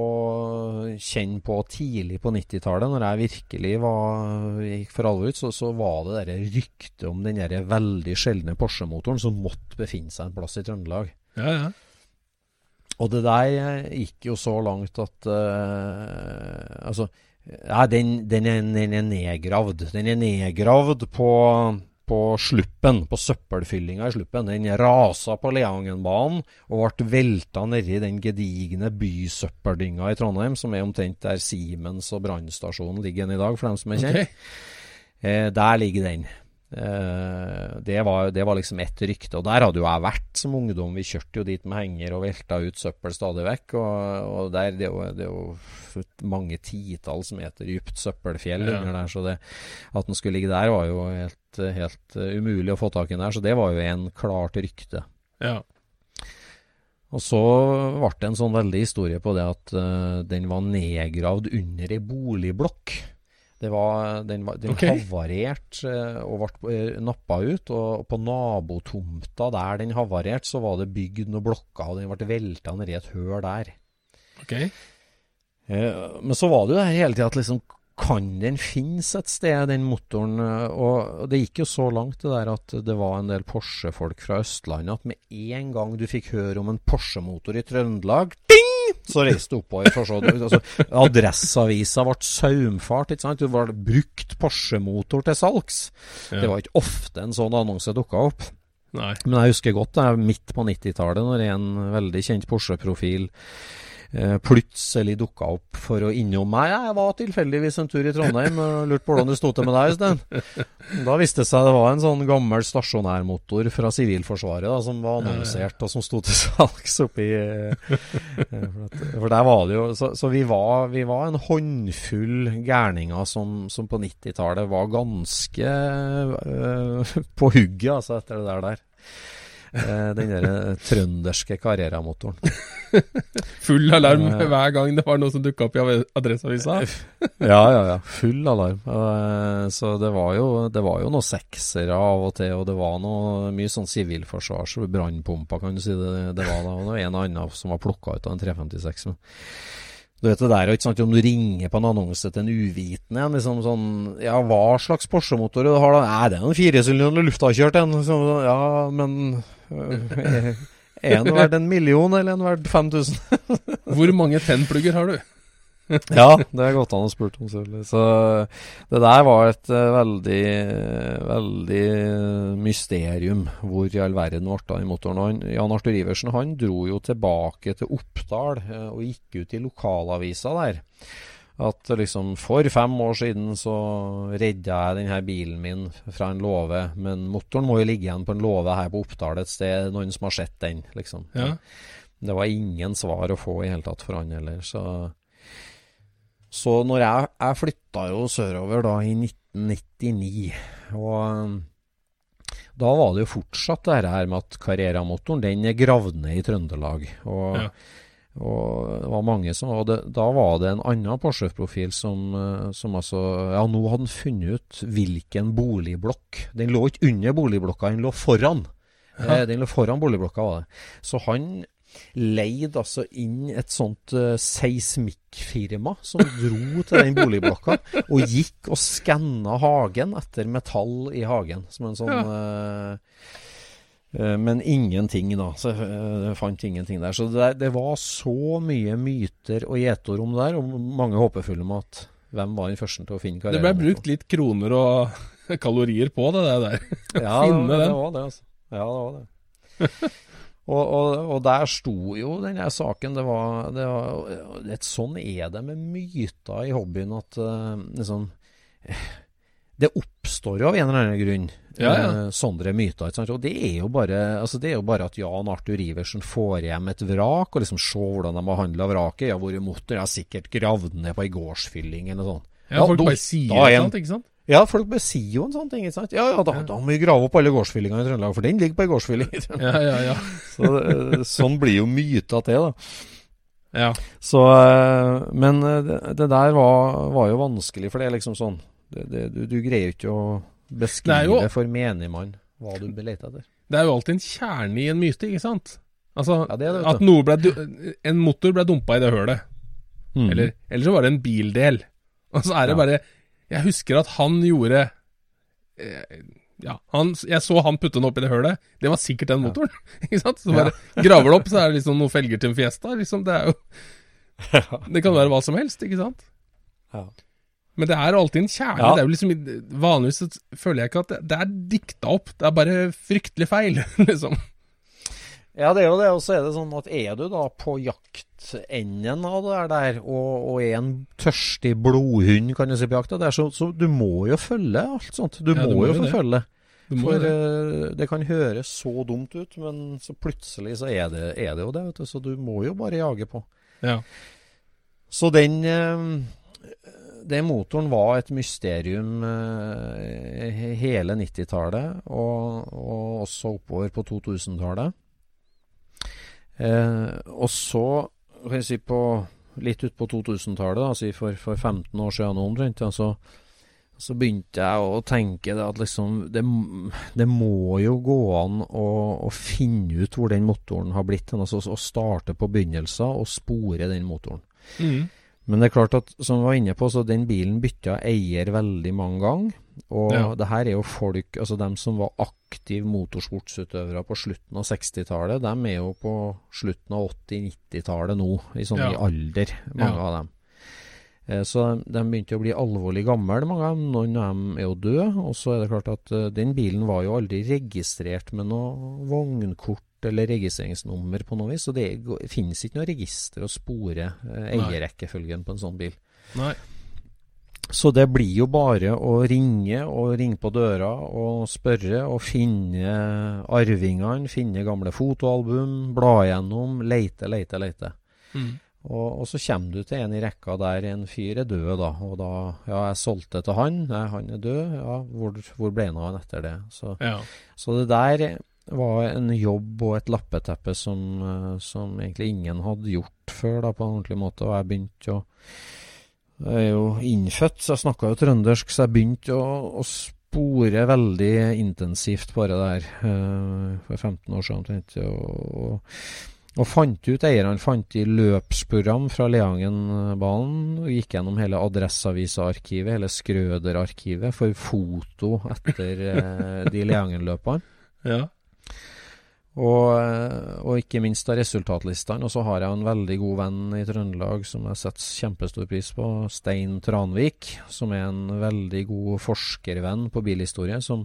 kjenne på tidlig på 90-tallet, når jeg virkelig var, gikk for alvor ut, så, så var det der ryktet om den der veldig sjeldne Porsche-motoren som måtte befinne seg en plass i Trøndelag. ja, ja. Og det der gikk jo så langt at uh, Altså, ja, den, den, er, den er nedgravd. Den er nedgravd på, på sluppen, på søppelfyllinga i sluppen. Den rasa på Leangenbanen og ble velta nedi den gedigne bysøppeldynga i Trondheim, som er omtrent der Siemens og brannstasjonen ligger i dag, for dem som er kjent. Okay. Eh, der ligger den. Eh, det, var, det var liksom ett rykte. Og der hadde jo jeg vært som ungdom. Vi kjørte jo dit med henger og velta ut søppel stadig vekk. Og, og der, det, er jo, det er jo mange titalls meter dypt søppelfjell Ja. under der. Så det, at den skulle ligge der, var jo helt, helt eh, umulig å få tak i den der. Så det var jo en klart rykte. Ja. Og så ble det en sånn veldig historie på det at uh, den var nedgravd under ei boligblokk. Det var, den var, den okay. havarert eh, og ble eh, nappa ut. Og på nabotomta der den havarerte, så var det bygd noen blokker, og den ble velta nedi et høl der. Ok. Eh, Men så var det jo det hele tida at liksom Kan den finnes et sted, den motoren? Og det gikk jo så langt det der at det var en del Porsche-folk fra Østlandet at med en gang du fikk høre om en Porsche-motor i Trøndelag Ding! Så reiste du oppover. For så, altså, Adresseavisa ble saumfart. ikke sant? Det var brukt Porsche-motor til salgs. Ja. Det var ikke ofte en sånn annonse dukka opp. Nei. Men jeg husker godt det er midt på 90-tallet, når en veldig kjent Porsche-profil plutselig dukka opp for å innom meg. Jeg var tilfeldigvis en tur i Trondheim og lurte på hvordan det sto til med deg, Øystein. Da viste det seg det var en sånn gammel stasjonærmotor fra Sivilforsvaret da, som var annonsert, og som sto til <laughs> salgs oppi eh, eh, for, der var det jo Så, så vi, var, vi var en håndfull gærninger som, som på 90-tallet var ganske eh, på hugget, altså, etter det der der. Eh, den der eh, trønderske Carrera-motoren. <laughs> Full alarm Eh. hver gang det var noe som dukka opp i Adresseavisa. Ja, ja, ja. Full alarm. Så det var jo, det var jo noen seksere av og til, og det var noe mye sånn sivilforsvars- og brannpumper, kan du si det, det var da. Og det en og annen som var plukka ut av en 356. Men du vet det der, ikke sant, om du ringer på en annonse til en uvitende en, liksom sånn Ja, hva slags Porsche-motor du har da? Nei, det er en firesylinder luftavkjørt en. Liksom, ja, men Er den verdt en million, eller en verdt 5000? <laughs> Hvor mange tennplugger har du? Ja, det er godt han har spurt om, selvfølgelig. Så det der var et eh, veldig, veldig mysterium. Hvor i all verden ble det i motoren? Han, Jan Arthur Iversen han dro jo tilbake til Oppdal eh, og gikk ut i lokalavisa der. At liksom for fem år siden så redda jeg denne bilen min fra en låve, men motoren må jo ligge igjen på en låve her på Oppdal et sted. Noen som har sett den, liksom. Ja. Det var ingen svar å få i hele tatt for han heller, så Så når jeg, jeg flytta jo sørover da i 1999, og um, da var det jo fortsatt det her med at Carrera-motoren den er gravd ned i Trøndelag. Og, Ja. Og det var mange som og det, Da var det en annen Porsche-profil som, eh, som altså Ja, nå hadde han funnet ut hvilken boligblokk. Den lå ikke under boligblokka, den lå foran. Ja. den lå foran boligblokka, var det. Så han leide altså inn et sånt uh, seismikkfirma som dro til den boligblokka, og gikk og skanna hagen etter metall i hagen. Som en sånn ja. eh, Men ingenting, da. Så eh, jeg fant ingenting der. Så det, det var så mye myter og gjetord om det der, og mange håpefulle om at hvem var den første til å finne karrieren. Det ble brukt litt kroner og <laughs> kalorier på det, det der. Ja, <laughs> finne det, den. det var det, altså. Ja, det var det. <laughs> og, og, og der sto jo den der saken. Det var, det var Sånn er det med myter i hobbyen at eh, liksom Det oppstår jo av en eller annen grunn. Ja, ja. eh, sånne myter. Og det er, jo bare, altså det er jo bare at Jan Arthur Iversen får hjem et vrak, og liksom se hvordan de har handla vraket. Ja, hvor motor er sikkert gravd ned på ei gårdsfylling eller noe sånt. Ja, folk da- bare sier noe sånt, ikke sant? ja, folk bare sier jo en sånn ting, ikke sant. Ja, ja, da, da må vi grave opp alle gårdsfyllingene i Trøndelag, for den ligger på ei gårdsfylling i Trøndelag. Ja, ja, ja. <laughs> Så, sånn blir jo myter til, da. ja. Så, eh, men eh, det, det der var, var jo vanskelig, for det er liksom sånn det, det, du, du greier ikke å beskrive jo- for menigmann hva du leter lete etter. Det er jo alltid en kjerne i en myte, ikke sant? Altså, Ja, det at ble en motor ble dumpa i det hølet. Mm. Eller, eller så var det en bildel. <laughs> Og så er det Ja. bare Jeg husker at han gjorde eh, Ja, han, jeg så han putte den opp i det hølet. Det var sikkert den motoren. <laughs> Ikke sant? Så bare graver det opp, så er det liksom noen felger til en Fiesta. Liksom, det er jo <laughs> Det kan være hva som helst, ikke sant? Ja. Men det er alltid en kjerne. Ja. Det er jo liksom Vanligvis så føler jeg ikke at det, det er dikta opp. Det er bare fryktelig feil, <laughs> liksom. Ja, det er jo det. Og så er det sånn at er du da på jaktenden av det der, og, og er en tørstig blodhund, kan du si, på jakta der, så, så du må jo følge alt sånt. Du Ja, må, du må jo forfølge. For det. eh, det kan høres så dumt ut, men så plutselig så er det, er det jo det, vet du. Så du må jo bare jage på. Ja. Så den Den motoren var et mysterium eh, hele 90-tallet, og, og også oppover på 2000-tallet. Eh, og så, kan jeg si på litt ut på 2000-tallet, altså for, for 15 år siden omtrent, altså, så, begynte jeg å tenke det at liksom det, det må jo gå an å, å finne ut hvor den motoren har blitt. Altså å starte på begynnelsen og spore den motoren. Mm. Men det er klart at, som vi var inne på, så den bilen bytta eier veldig mange ganger. Og Ja. det her er jo folk, altså dem som var aktive motorsportsutøvere på slutten av 60-tallet, dem er jo på slutten av 80-90-tallet nå, i sånn i alder, mange Ja. av dem. Eh, Så de begynte å bli alvorlig gamle, mange av dem. Noen av dem er jo døde. Og så er det klart at eh, den bilen var jo aldri registrert med noe vognkort eller registreringsnummer på noe vis. Så det finnes ikke noe register å spore eh, eierrekkefølgen på en sånn bil. Nei. Så det blir jo bare å ringe og ringe på døra og spørre og finne arvingene, finne gamle fotoalbum, bla gjennom, leite, leite, leite. Mm. Og, og så kommer du til en i rekka der en fyr er død, da. Og da Ja, jeg solgte til han. Nei, han er død. Ja, hvor, hvor ble han av han etter det? Så, Ja. så det der var en jobb og et lappeteppe som, eh, som egentlig ingen hadde gjort før da, på en ordentlig måte. Og jeg begynte å Jeg er jo innfødt, så jeg snakka jo trøndersk, så jeg begynte å, å spore veldig intensivt det der uh, for 15 år siden omtrent. Og, og, fant ut eierne fant i løpsprogram fra Leangenbanen. og Gikk gjennom hele Adresseavisa-arkivet, hele Skrøder-arkivet, for foto etter de de Leangenløpene. <laughs> Ja. Og, eh, og, ikke minst av resultatlistene. Og så har jeg en veldig god venn i Trøndelag som jeg setter kjempestor pris på, Stein Tranvik. Som er en veldig god forskervenn på bilhistorie. Som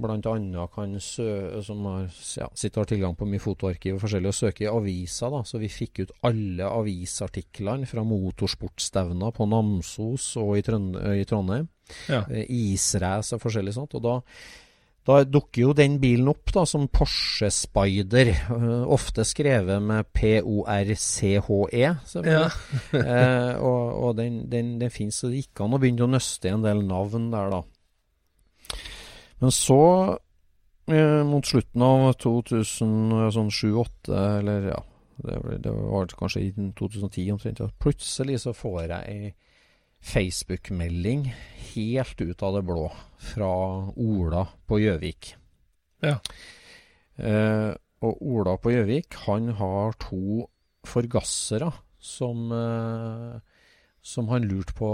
bl.a. kan sø som har, ja, sitter har tilgang på mye fotoarkiv og forskjellig, og søker i aviser. da, Så vi fikk ut alle avisartiklene fra motorsportstevna på Namsos og i, Trønd i Trondheim. Ja. Eh, Israce og forskjellig sånt. Og da da dukker jo den bilen opp da som Porsche Spider, uh, ofte skrevet med P-O-R-C-H-E. Ja. <laughs> eh, og, og den, den, den fins, så det gikk an å begynne å nøste en del navn der, da. Men så, eh, mot slutten av 2007-2008, sånn eller ja, det, det, var kanskje i 2010 omtrent, plutselig så får jeg ei Facebook-melding helt ut av det blå fra Ola på Gjøvik. Ja. Eh, og Ola på Gjøvik, han har to forgassere som, eh, som han lurte på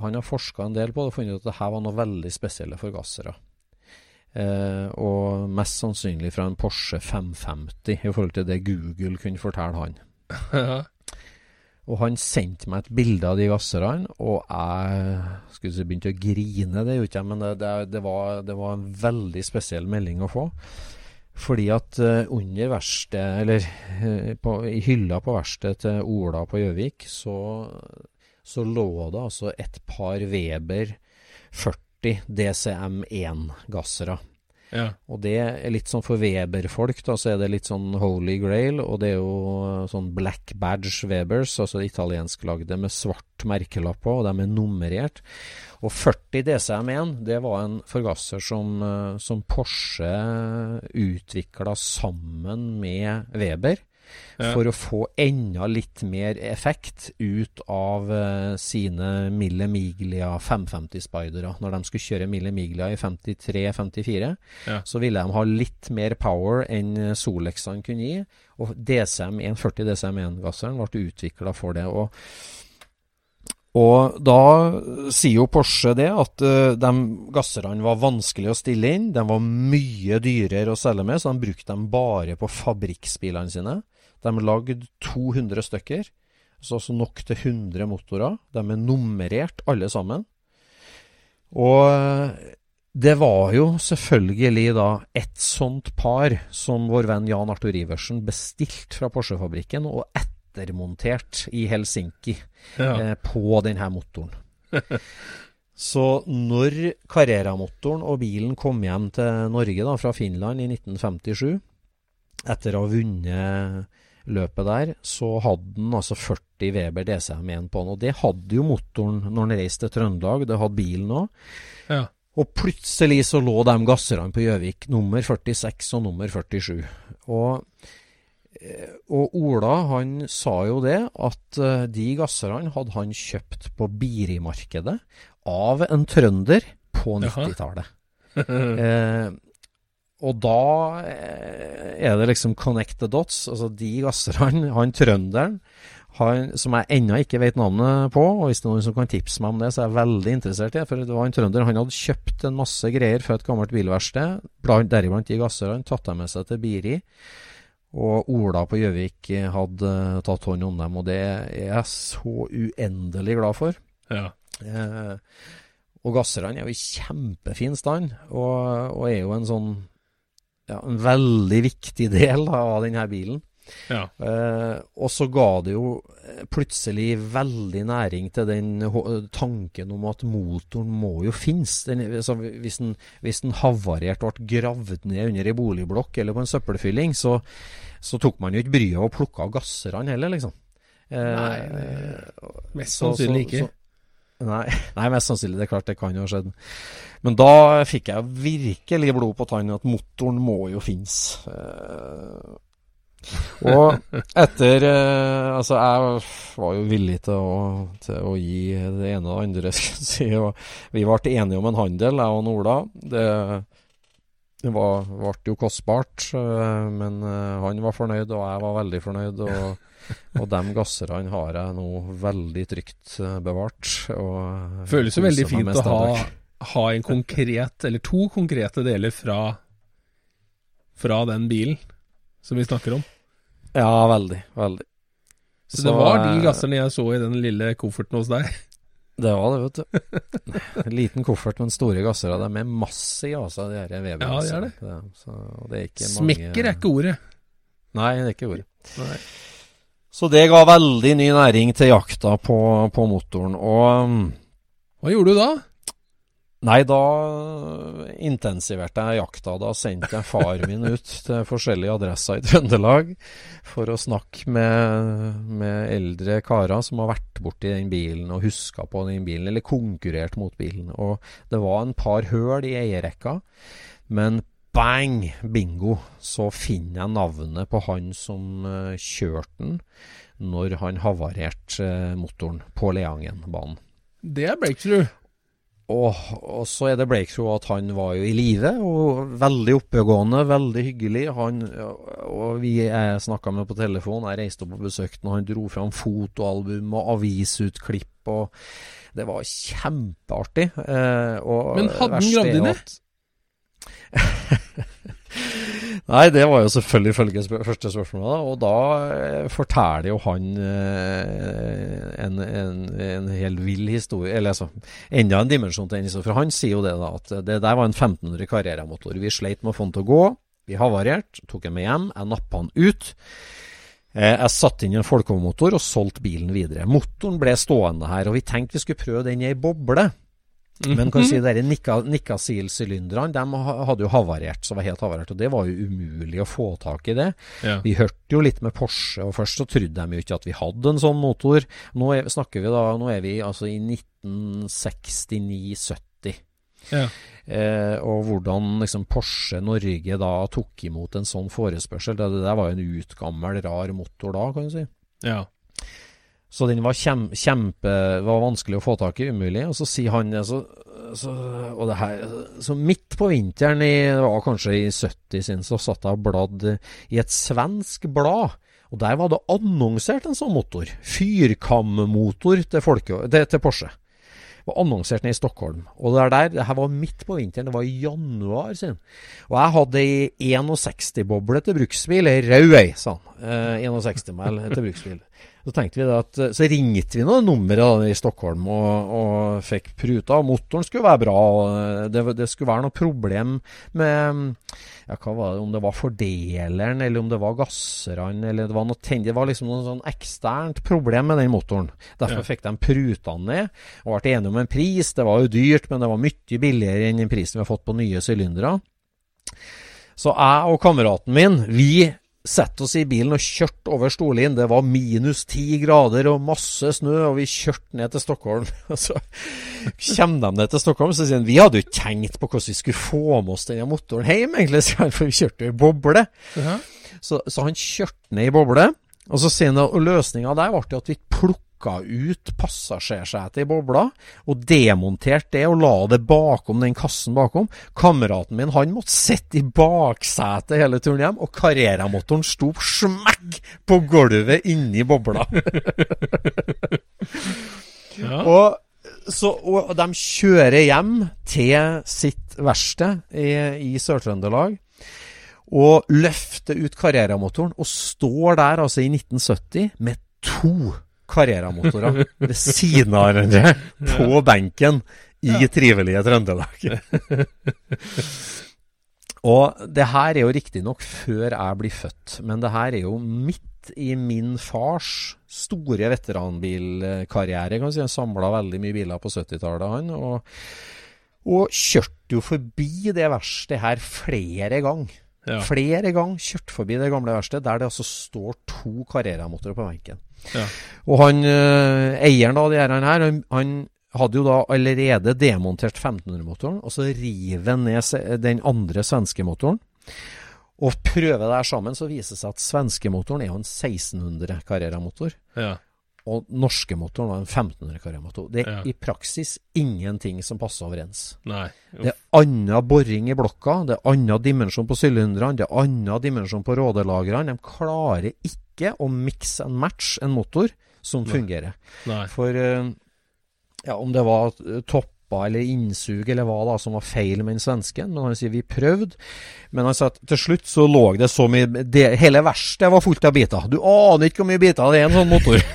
Han har forska en del på det og funnet ut at det her var noe veldig spesielle forgassere. Eh, og mest sannsynlig fra en Porsche 550, i forhold til det Google kunne fortelle han. Og han sendte meg et bilde av de gasserne, og jeg skulle si begynte å grine, det gjorde ikke men det, det, var, det, var, en veldig spesiell melding å få. Fordi at uh, under verkstedet, eller uh, på, i hylla på verkstedet til Ola på Gjøvik, så, så, lå det altså et par Weber 40 DCM1-gassere. Og det er litt sånn for Weber-folk, da, så er det litt sånn holy grail. Og det er jo sånn black badge Webers, altså italiensklagde med svart merkelapp på, og de er nummerert. Og 40 DCM1, det var en forgasser som, eh, som Porsche utvikla sammen med Weber Ja. for å få enda litt mer effekt ut av uh, sine Mille Miglia 550-speidere. Når de skulle kjøre Mille Miglia i 53-54, Ja. så ville de ha litt mer power enn eh, Solexene kunne gi. Og DCM 140 DCM1-gasseren ble utvikla for det. og og da sier jo Porsche det, at uh, de gasserne var vanskelig å stille inn. De var mye dyrere å selge med, så de brukte dem bare på fabrikksbilene sine. De lagde 200 stykker, så altså nok til 100 motorer. De er nummerert, alle sammen. Og uh, det var jo selvfølgelig da et sånt par som vår venn Jan Arthur Iversen bestilte fra Porsche-fabrikken, og ettermontert i Helsinki Ja. eh, på denne motoren. <laughs> Så når Carrera-motoren og bilen kom hjem til Norge da, fra Finland i 1957, etter å ha vunnet løpet der, så hadde den altså 40 Weber DCM1 på den. Og det hadde jo motoren når den reiste til Trøndelag, det hadde bilen òg. Ja. Og plutselig så lå de gasserne på Gjøvik, nummer 46 og nummer 47. Og Eh, og Ola han sa jo det, at eh, de gasserne hadde han kjøpt på Biri-markedet av en trønder på 90-tallet. <laughs> eh, og da eh, er det liksom connect the dots. Altså de gasserne, han trønderen, han, som jeg ennå ikke vet navnet på, og hvis det er noen som kan tipse meg om det, så er jeg veldig interessert i det. For det var en trønder, han hadde kjøpt en masse greier fra et gammelt bilverksted, blant- deriblant de gasserne, tatt dem med seg til Biri. Og Ola på Gjøvik hadde tatt hånd om dem, og det er jeg så uendelig glad for. Ja. Eh, og gasserne er jo i kjempefin stand, og, og er jo en sånn ja, en veldig viktig del av denne bilen. Ja. Eh, og så ga det jo plutselig veldig næring til den tanken om at motoren må jo finnes. Den, altså, hvis den, hvis den havarert ble gravd ned under ei boligblokk eller på en søppelfylling, så, så tok man jo ikke bryet og plukka av gasserne heller, liksom. Eh, Nei, Mest så- sannsynlig ikke. så- Nei, <laughs> nei, mest sannsynlig. Det er klart det kan jo ha skjedd. Men da fikk jeg virkelig blod på tannen at motoren må jo finnes. Eh, og etter eh, Altså, jeg var jo villig til å, til å gi det ene og det andre, <laughs> skal si. Vi ble enige om en handel, jeg og Ola. Det, det var, ble jo kostbart, eh, men han var fornøyd, og jeg var veldig fornøyd. Og, <laughs> og de gasserne har jeg nå veldig trygt eh, bevart. Og Føles jo veldig fint å ha, ha en konkret, eller to konkrete deler fra, fra den bilen som vi snakker om. Ja, veldig. Veldig. Så, Så, det var de eh, gasserne jeg så i den lille kofferten hos deg. Det var det, vet du. <laughs> En liten koffert men store gasser. og De er masse i, altså, de her Ja, de er det. Det, så, det er ikke mange Smekker er ikke ordet. Nei, det er ikke ordet. Nei. Så det ga veldig ny næring til jakta på, på motoren. Og mm, Hva gjorde du da? Nei, da intensiverte jeg jakta. Da sendte jeg far min ut til forskjellige adresser i Trøndelag for å snakke med, med eldre karer som har vært borti den bilen og huska på den bilen, eller konkurrert mot bilen. Og det var en par høl i eierrekka, men bang, bingo, så finner jeg navnet på han som eh, kjørte den når han havarerte eh, motoren på Leangenbanen. Det er breakthrough. Og, og så er det breakthrough at han var jo i live, og veldig oppegående, veldig hyggelig. Han, og vi snakka med på telefon, jeg reiste opp og besøkte han, og han dro fram fotoalbum og avisutklipp. og Det var kjempeartig. Eh, og Men hadde han gravd inn det? <laughs> Nei, det var jo selvfølgelig følge første spørsmålet. Og da eh, forteller jo han eh, en, en, en hel vill historie. Eller altså, enda en dimensjon til den historien. For han sier jo det, da, at det der var en 1500 karrieremotor. Vi sleit med å få den til å gå. Vi havarerte, tok den med hjem. Jeg nappa den ut. Eh, Jeg satte inn en folkemotor og solgte bilen videre. Motoren ble stående her, og vi tenkte vi skulle prøve den i ei boble. Men kan si de Nikasil-sylinderne de hadde jo havarert, så var helt havarert. Og det var jo umulig å få tak i det. Ja. Vi hørte jo litt med Porsche, og først så trodde de jo ikke at vi hadde en sånn motor. Nå er, snakker vi da, nå er vi altså i 1969-70. Ja. Eh, og hvordan liksom Porsche Norge da tok imot en sånn forespørsel. Det, det der var jo en utgammel, rar motor da, kan du si. ja. Så den var kjem, kjempe var vanskelig å få tak i, umulig. Og så sier han så, så, og det her, så midt på vinteren, i, det var kanskje i 70 sin, så satt jeg og bladde i et svensk blad. Og der var det annonsert en sånn motor. Fyrkammotor til, folke, til, til Porsche. Det var annonsert ned i Stockholm. Og det er der, det her var midt på vinteren, det var i januar sin. Og jeg hadde ei 61-boble til bruksbil, ei rød ei, sa han. Eh, 61-mæl til bruksbil. Så tenkte vi at, så ringte vi noen numre i Stockholm og, og fikk pruta. og Motoren skulle være bra. og Det, det skulle være noe problem med ja, hva var det, om det var fordeleren, eller om det var gasserne, eller det var noe tenn- Det var liksom noe sånn eksternt problem med den motoren. Derfor Ja. fikk de pruta den ned, og ble enige om en pris. Det var jo dyrt, men det var mye billigere enn den prisen vi har fått på nye sylindere. Så jeg og kameraten min, vi satte oss i bilen og kjørte over Storlien. Det var minus ti grader og masse snø, og vi kjørte ned til Stockholm. <laughs> Og så kommer de ned til Stockholm, så sier han vi hadde jo tenkt på hvordan vi skulle få med oss denne motoren hjem, egentlig, <laughs> for vi kjørte jo i boble. Ja. Så, så han kjørte ned i boble, og så sier han at løsninga der ble at vi plukka ut passasjersetet i bobla, og demonterte det og la det bakom den kassen bakom. Kameraten min han måtte sitte i baksetet hele turen hjem, og Carrera-motoren sto smekk på gulvet inni bobla. <laughs> Ja. Og, så, og de kjører hjem til sitt verksted i, i Sør-Trøndelag og løfter ut Carrera-motoren, og står der altså i 1970 med to Carrera-motorer ved <laughs> siden av hverandre på benken i trivelige Trøndelag. <laughs> og det her er jo riktignok før jeg blir født, men det her er jo midt i min fars store veteranbilkarriere. kan si. Han samla veldig mye biler på 70-tallet, han. Og, og kjørte jo forbi det verkstedet her flere ganger. Ja. Flere ganger kjørt forbi det gamle verkstedet, der det altså står to Carrera-motorer på benken. Ja. Og han eh, eieren av de her, han, han, han, hadde jo da allerede demontert 1500-motoren, og så river han ned den andre svenske motoren. Og prøver det her sammen, så viser det seg at svenskemotoren er jo en 1600 Carrera-motor. Ja. Og norske motoren var en 1500 Carrera-motor. Det er Ja. i praksis ingenting som passer overens. Nei. Det er annen boring i blokka, det er annen dimensjon på sylinderne, det er annen dimensjon på rådelagrene. De klarer ikke å mix and match en motor som Nei. fungerer. Nei. For eh, ja, om det var eh, toppa eller innsug eller hva da som var feil med den svensken, men han sier vi prøvde. Men han sa at til slutt så lå det så mye det, Hele verkstedet var fullt av biter. Du aner ikke hvor mye biter det er i en sånn motor. <laughs>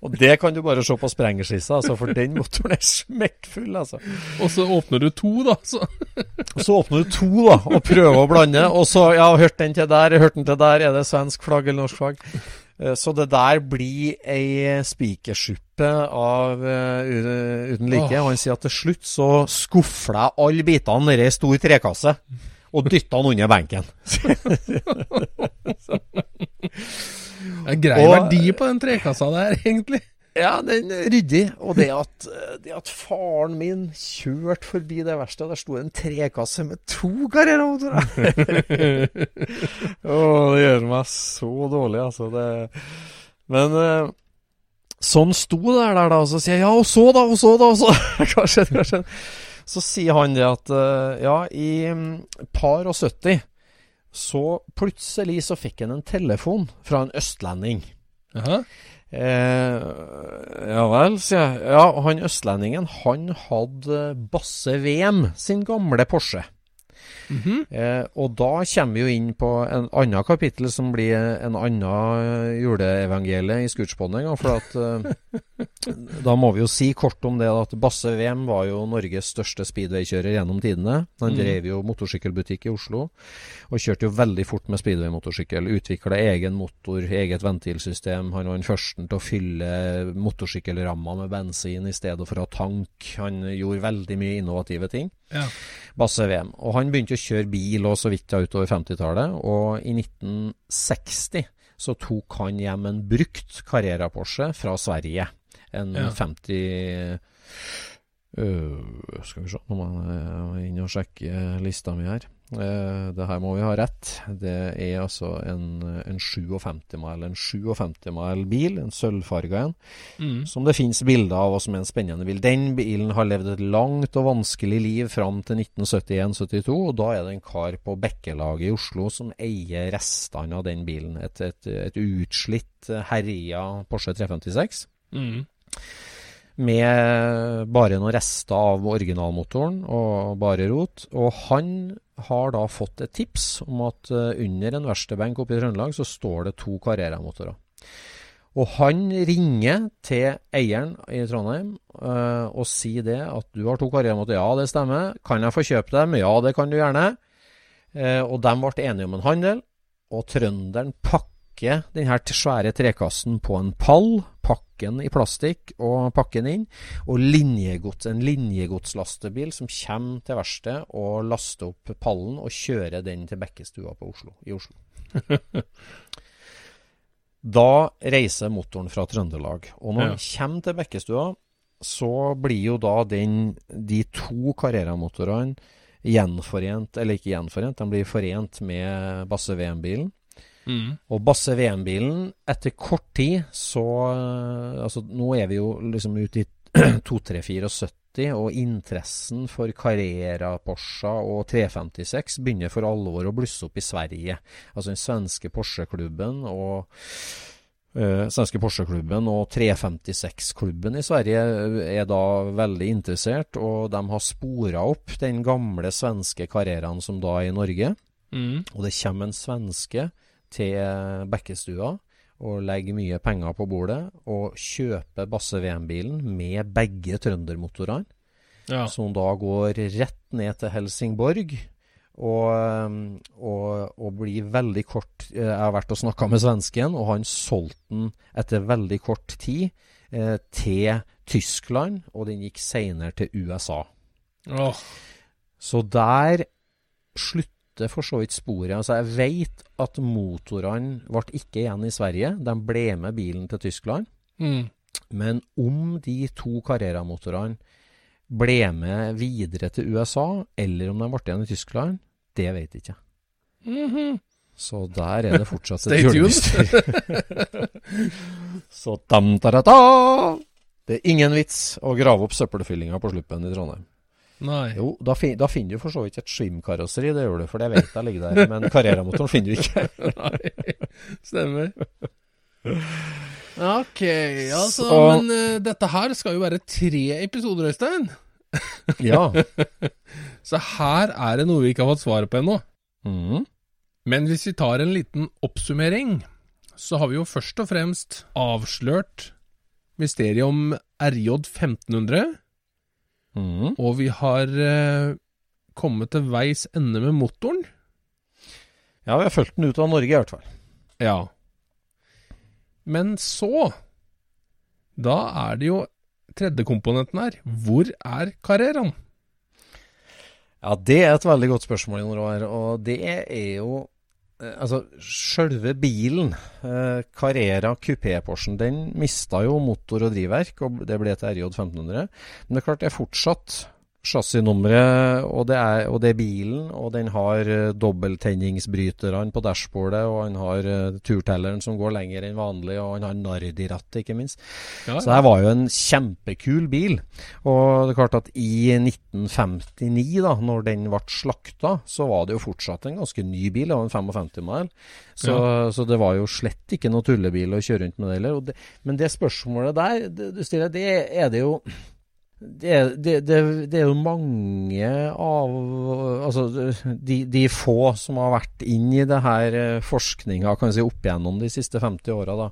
Og det kan du bare se på sprengerskissa, altså, for den motoren er smekkfull, altså. Og så åpner du to, da. Så. Og så åpner du to, da, og prøver å blande. Og så, ja, hørt den til der, hørt den til der. Er det svensk flagg eller norsk flagg? Eh, Så det der blir ei spikerssuppe av uh, uten like. Og han sier at til slutt så skufler jeg alle bitene nedi ei stor trekasse. Og dytter den under benken. <laughs> Det er grei Og- verdi på den trekassa der, egentlig. Ja, den er ryddig. Og det at, det at faren min kjørte forbi det verkstedet, der sto en trekasse med to Carrera-motorer. <laughs> Å, det gjør meg så dårlig, altså. Det... Men eh, sånn sto det der, der da, og så sier jeg ja, og så da, og så da, og så <laughs> Hva skjedde, hva skjedde? Så sier han det at eh, ja, i mm, par og 70 så plutselig så fikk han en telefon fra en østlending. Jaha. Eh, ja vel, sier jeg. Ja, han østlendingen, han hadde Basse VM, sin gamle Porsche. Mhm. Eh, og da kommer vi jo inn på en annen kapittel som blir en annen juleevangelie i Scootspodinga. For at eh, da må vi jo si kort om det at Basse VM var jo Norges største speedwaykjører gjennom tidene. Han Mm. drev jo motorsykkelbutikk i Oslo, og kjørte jo veldig fort med speedway-motorsykkel. Utvikla egen motor, eget ventilsystem. Han var den første til å fylle motorsykkelramma med bensin i stedet for å tank. Han gjorde veldig mye innovative ting. Ja. Basse VM. Og han begynte å kjøre bil og så vidt da utover 50-tallet. Og i 1960 så tok han hjem en brukt Carrera-Porsche fra Sverige. En Ja. 50 øh, Skal vi se, nå må jeg inn og sjekke lista mi her. Eh, det her må vi ha rett. Det er altså en, en 57 mile, en 57 mile bil, en sølvfarga en Mm. som det finnes bilder av, og som er en spennende bil. Den bilen har levd et langt og vanskelig liv fram til 1971-72, og da er det en kar på Bekkelaget i Oslo som eier restene av den bilen. Et, et, et utslitt, eh, herja Porsche 356 Mm. Med bare noen rester av originalmotoren og bare rot. Og han har da fått et tips om at eh, under en verkstedbenk oppe i Trøndelag så står det to Carrera-motorer. Og han ringer til eieren i Trondheim eh, og sier det at du har to Carrera-motorer. Ja, det stemmer. Kan jeg få kjøpe dem? Ja, det kan du gjerne. Eh, og de ble enige om en handel, og trønderen pakker denne svære trekassen på en pall, pakker den i plastikk og pakken inn, og linjegods, en linjegodslastebil som kommer til verkstedet og laster opp pallen og kjører den til Bekkestua på Oslo, i Oslo. <laughs> da reiser motoren fra Trøndelag, og når Ja. den kommer til Bekkestua, så blir jo da den, de to Carrera-motorene gjenforent, eller ikke gjenforent, de blir forent med Basse VM-bilen. Mm. Og Basse VM-bilen, etter kort tid så eh, Altså, nå er vi jo liksom ute i <clears throat> 2374, og interessen for Carrera, Porsche og 356 begynner for alvor å blusse opp i Sverige. Altså den svenske Porsche-klubben og Uh, svenske Porsche-klubben og 356-klubben i Sverige eh, er da veldig interessert, og de har spora opp den gamle svenske karrieren som da er i Norge. Mm. Og det kommer en svenske til Bekkestua og legger mye penger på bordet og kjøper Basse VM-bilen med begge trøndermotorene, Ja. som da går rett ned til Helsingborg. Og, og, og blir veldig kort Jeg har vært og snakka med svensken, og han solgte den etter veldig kort tid eh, til Tyskland, og den gikk seinere til USA. Oh. Så der slutter for så vidt sporet. Altså Jeg vet at motorene ble ikke igjen i Sverige. De ble med bilen til Tyskland. Mm. Men om de to Carrera-motorene ble med videre til USA, eller om de ble igjen i Tyskland, det vet jeg ikke. Mhm. Så der er det fortsatt et Stay <laughs> Så da. Det er ingen vits å grave opp søppelfyllinga på Sluppen i Trondheim. Nei. Jo, da, fin, da finner du for så vidt et Swim-karosseri, det gjør du, for det vet jeg ligger der. Men Carrera-motoren finner du ikke. <laughs> Nei, stemmer. Ok, altså, Så- men uh, dette her skal jo være tre episoder, Øystein. <laughs> Ja. Så her er det noe vi ikke har fått svaret på ennå. Mm. Men hvis vi tar en liten oppsummering, så har vi jo først og fremst avslørt mysteriet om RJ 1500, Mhm. og vi har eh, kommet til veis ende med motoren. Ja, vi har fulgt den ut av Norge, i hvert fall. Ja. Men så Da er det jo tredje komponenten her. Hvor er Carreraen? Ja, det er et veldig godt spørsmål, Jon Roar. Og det er jo Altså, sjølve bilen, eh, Carrera Coupé-Porschen, den mista jo motor og drivverk, og det ble til RJ 1500. Men det er klart, det er fortsatt chassisnummeret, og, det er- og det er bilen, og den har uh, dobbelttenningsbryterne på dashbordet, og han har uh, turtelleren som går lenger enn vanlig, og han har Nardi-rattet, ikke minst. Ja, Så det var jo en kjempekul bil. Og det er klart at i 1959, da når den ble slakta, så var det jo fortsatt en ganske ny bil. Det var en 55 mile. Så, så det var jo slett ikke noe tullebil å kjøre rundt med det heller. Men det spørsmålet der det, du stiller, det er det jo det, er- det, det, det er jo mange av Altså de, de få som har vært inn i det her eh, forskninga kan si, opp igjennom de siste 50 åra.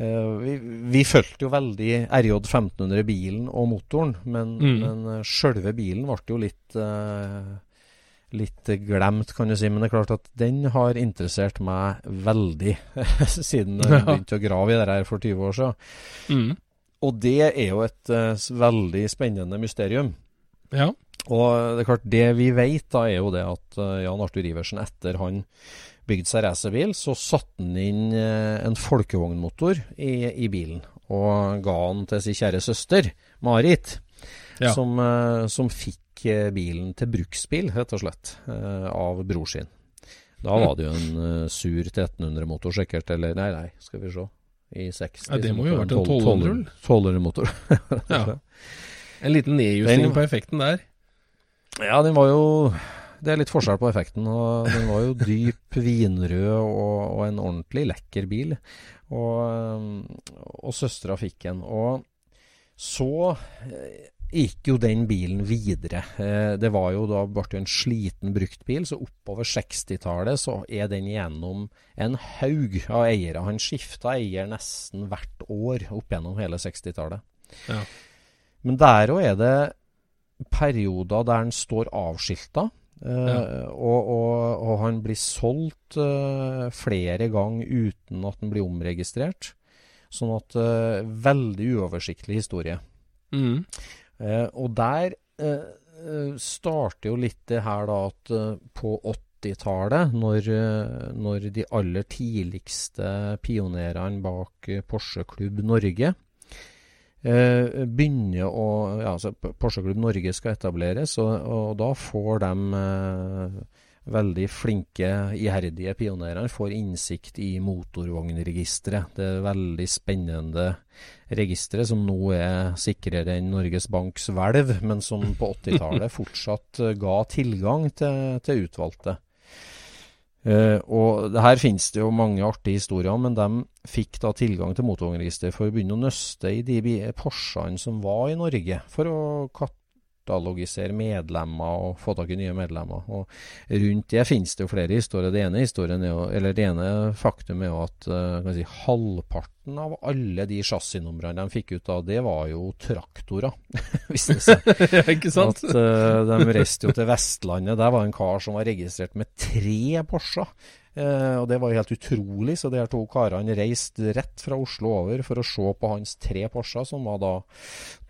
Eh, vi, vi fulgte jo veldig RJ 1500-bilen og motoren, men, Mm. men eh, sjølve bilen ble jo litt Litt glemt, kan du si. Men det er klart at den har interessert meg veldig <laughs> siden jeg begynte å grave i det her for 20 år siden. Mm. Og det er jo et eh, veldig spennende mysterium. ja. Og det er klart, det vi vet da, er jo det at eh, Jan Arthur Iversen, etter han bygde seg racerbil, så satte han inn eh, en folkevognmotor i, i bilen. Og ga den til sin kjære søster, Marit, Ja. som, som fikk bilen til bruksbil, rett og slett, av bror sin. Da var det jo en sur 1300-motor sikkert, eller nei, nei, skal vi se. I 60. Ja, det må jo ha vært en være 1200. 1200-motor. Ja. En liten nedjustering på effekten der. Ja, den var jo Det er litt forskjell på effekten. og Den var jo dyp vinrød og, og en ordentlig lekker bil. Og, og søstera fikk en. Og så gikk jo den bilen videre. Eh, Det var jo da ble en sliten bruktbil, så oppover 60-tallet så er den gjennom en haug av eiere. Han skifta eier nesten hvert år opp gjennom hele 60-tallet. Ja. Men der òg er det perioder der den står avskilta. eh, Ja. og, og, og han blir solgt eh, flere ganger uten at den blir omregistrert. Sånn at Veldig uoversiktlig historie. Mm. Eh, og der eh, eh, starter jo litt det her da at på 80-tallet, når, når de aller tidligste pionerene bak Porsche Klubb Norge begynner å ja, altså Porsche Klubb Norge skal etableres, og, og da får de veldig flinke, iherdige pionerene får innsikt i motorvognregisteret. Det er veldig spennende registeret som nå er sikrere enn Norges Banks hvelv, men som på 80-tallet <laughs> fortsatt eh, ga tilgang til, til utvalgte. Uh, og det Her finnes det jo mange artige historier, men de fikk da tilgang til motorvognregisteret for å begynne å nøste i de Porschene som var i Norge, for å katalogisere medlemmer og få tak i nye medlemmer. Og rundt det finnes det jo flere historier. Det ene, historien er jo, eller det ene faktum er jo at eh, si, halvparten av alle de chassisnumrene de fikk ut av, det var jo traktorer, <laughs> viste det seg. <laughs> Ja, ikke sant? At uh, De reiste jo til Vestlandet. Der var en kar som var registrert med tre Porscher. Eh, og Det var helt utrolig. Så de her to karene reiste rett fra Oslo over for å se på hans tre Porscher, som var da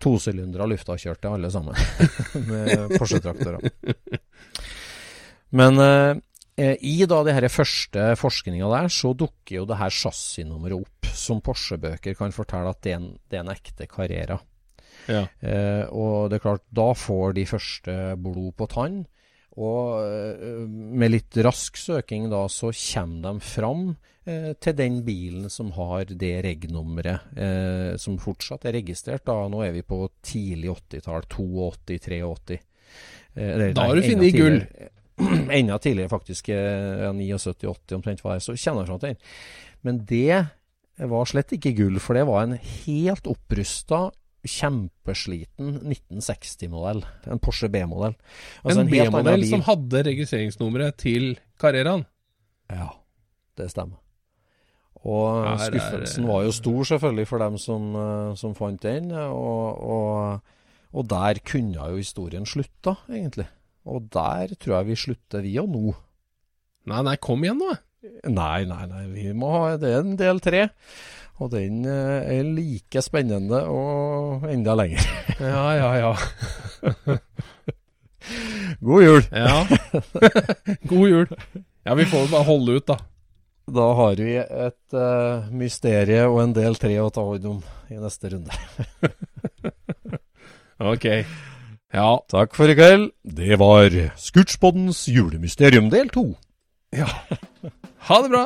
tosylindere luftakjørte alle sammen. <laughs> med Porsche-traktorer. Men eh, Eh, I da det her første forskninga der, så dukker jo det her chassisnummeret opp, som Porsche-bøker kan fortelle at det er en, det er en ekte Carrera. Ja. Eh, og det er klart, da får de første blod på tann. Og eh, med litt rask søking da, så kommer de fram eh, til den bilen som har det reg-nummeret eh, som fortsatt er registrert. da. Nå er vi på tidlig 80-tall, 82, 83. Eh, Da har du funnet gull. <clears throat> Enda tidligere, faktisk. eh, 79-80 omtrent var det. Så kjenner jeg fram til. Men det var slett ikke gull, for det var en helt opprusta kjempesliten 1960-modell. En Porsche B-modell. Altså en en B-modell som hadde registreringsnummeret til Carreraen. Ja, det stemmer. Og Ja, skuffelsen var jo stor, selvfølgelig, for dem som, eh, som fant den. Og, og, og der kunne jo historien slutta, egentlig. Og der tror jeg vi slutter, vi og nå. Nei, nei, kom igjen nå. Nei, nei, nei. Vi må ha, det er en del tre. Og den eh, er like spennende og enda lenger. <laughs> Ja, ja, ja. <laughs> God jul! Ja. <laughs> God jul. Ja, vi får bare holde ut, da. Da har vi et uh, mysterie og en del tre å ta hånd om i neste runde. Ok. Ja. Takk for i kveld. Det var Scootspoddens julemysterium del to. Ha det bra.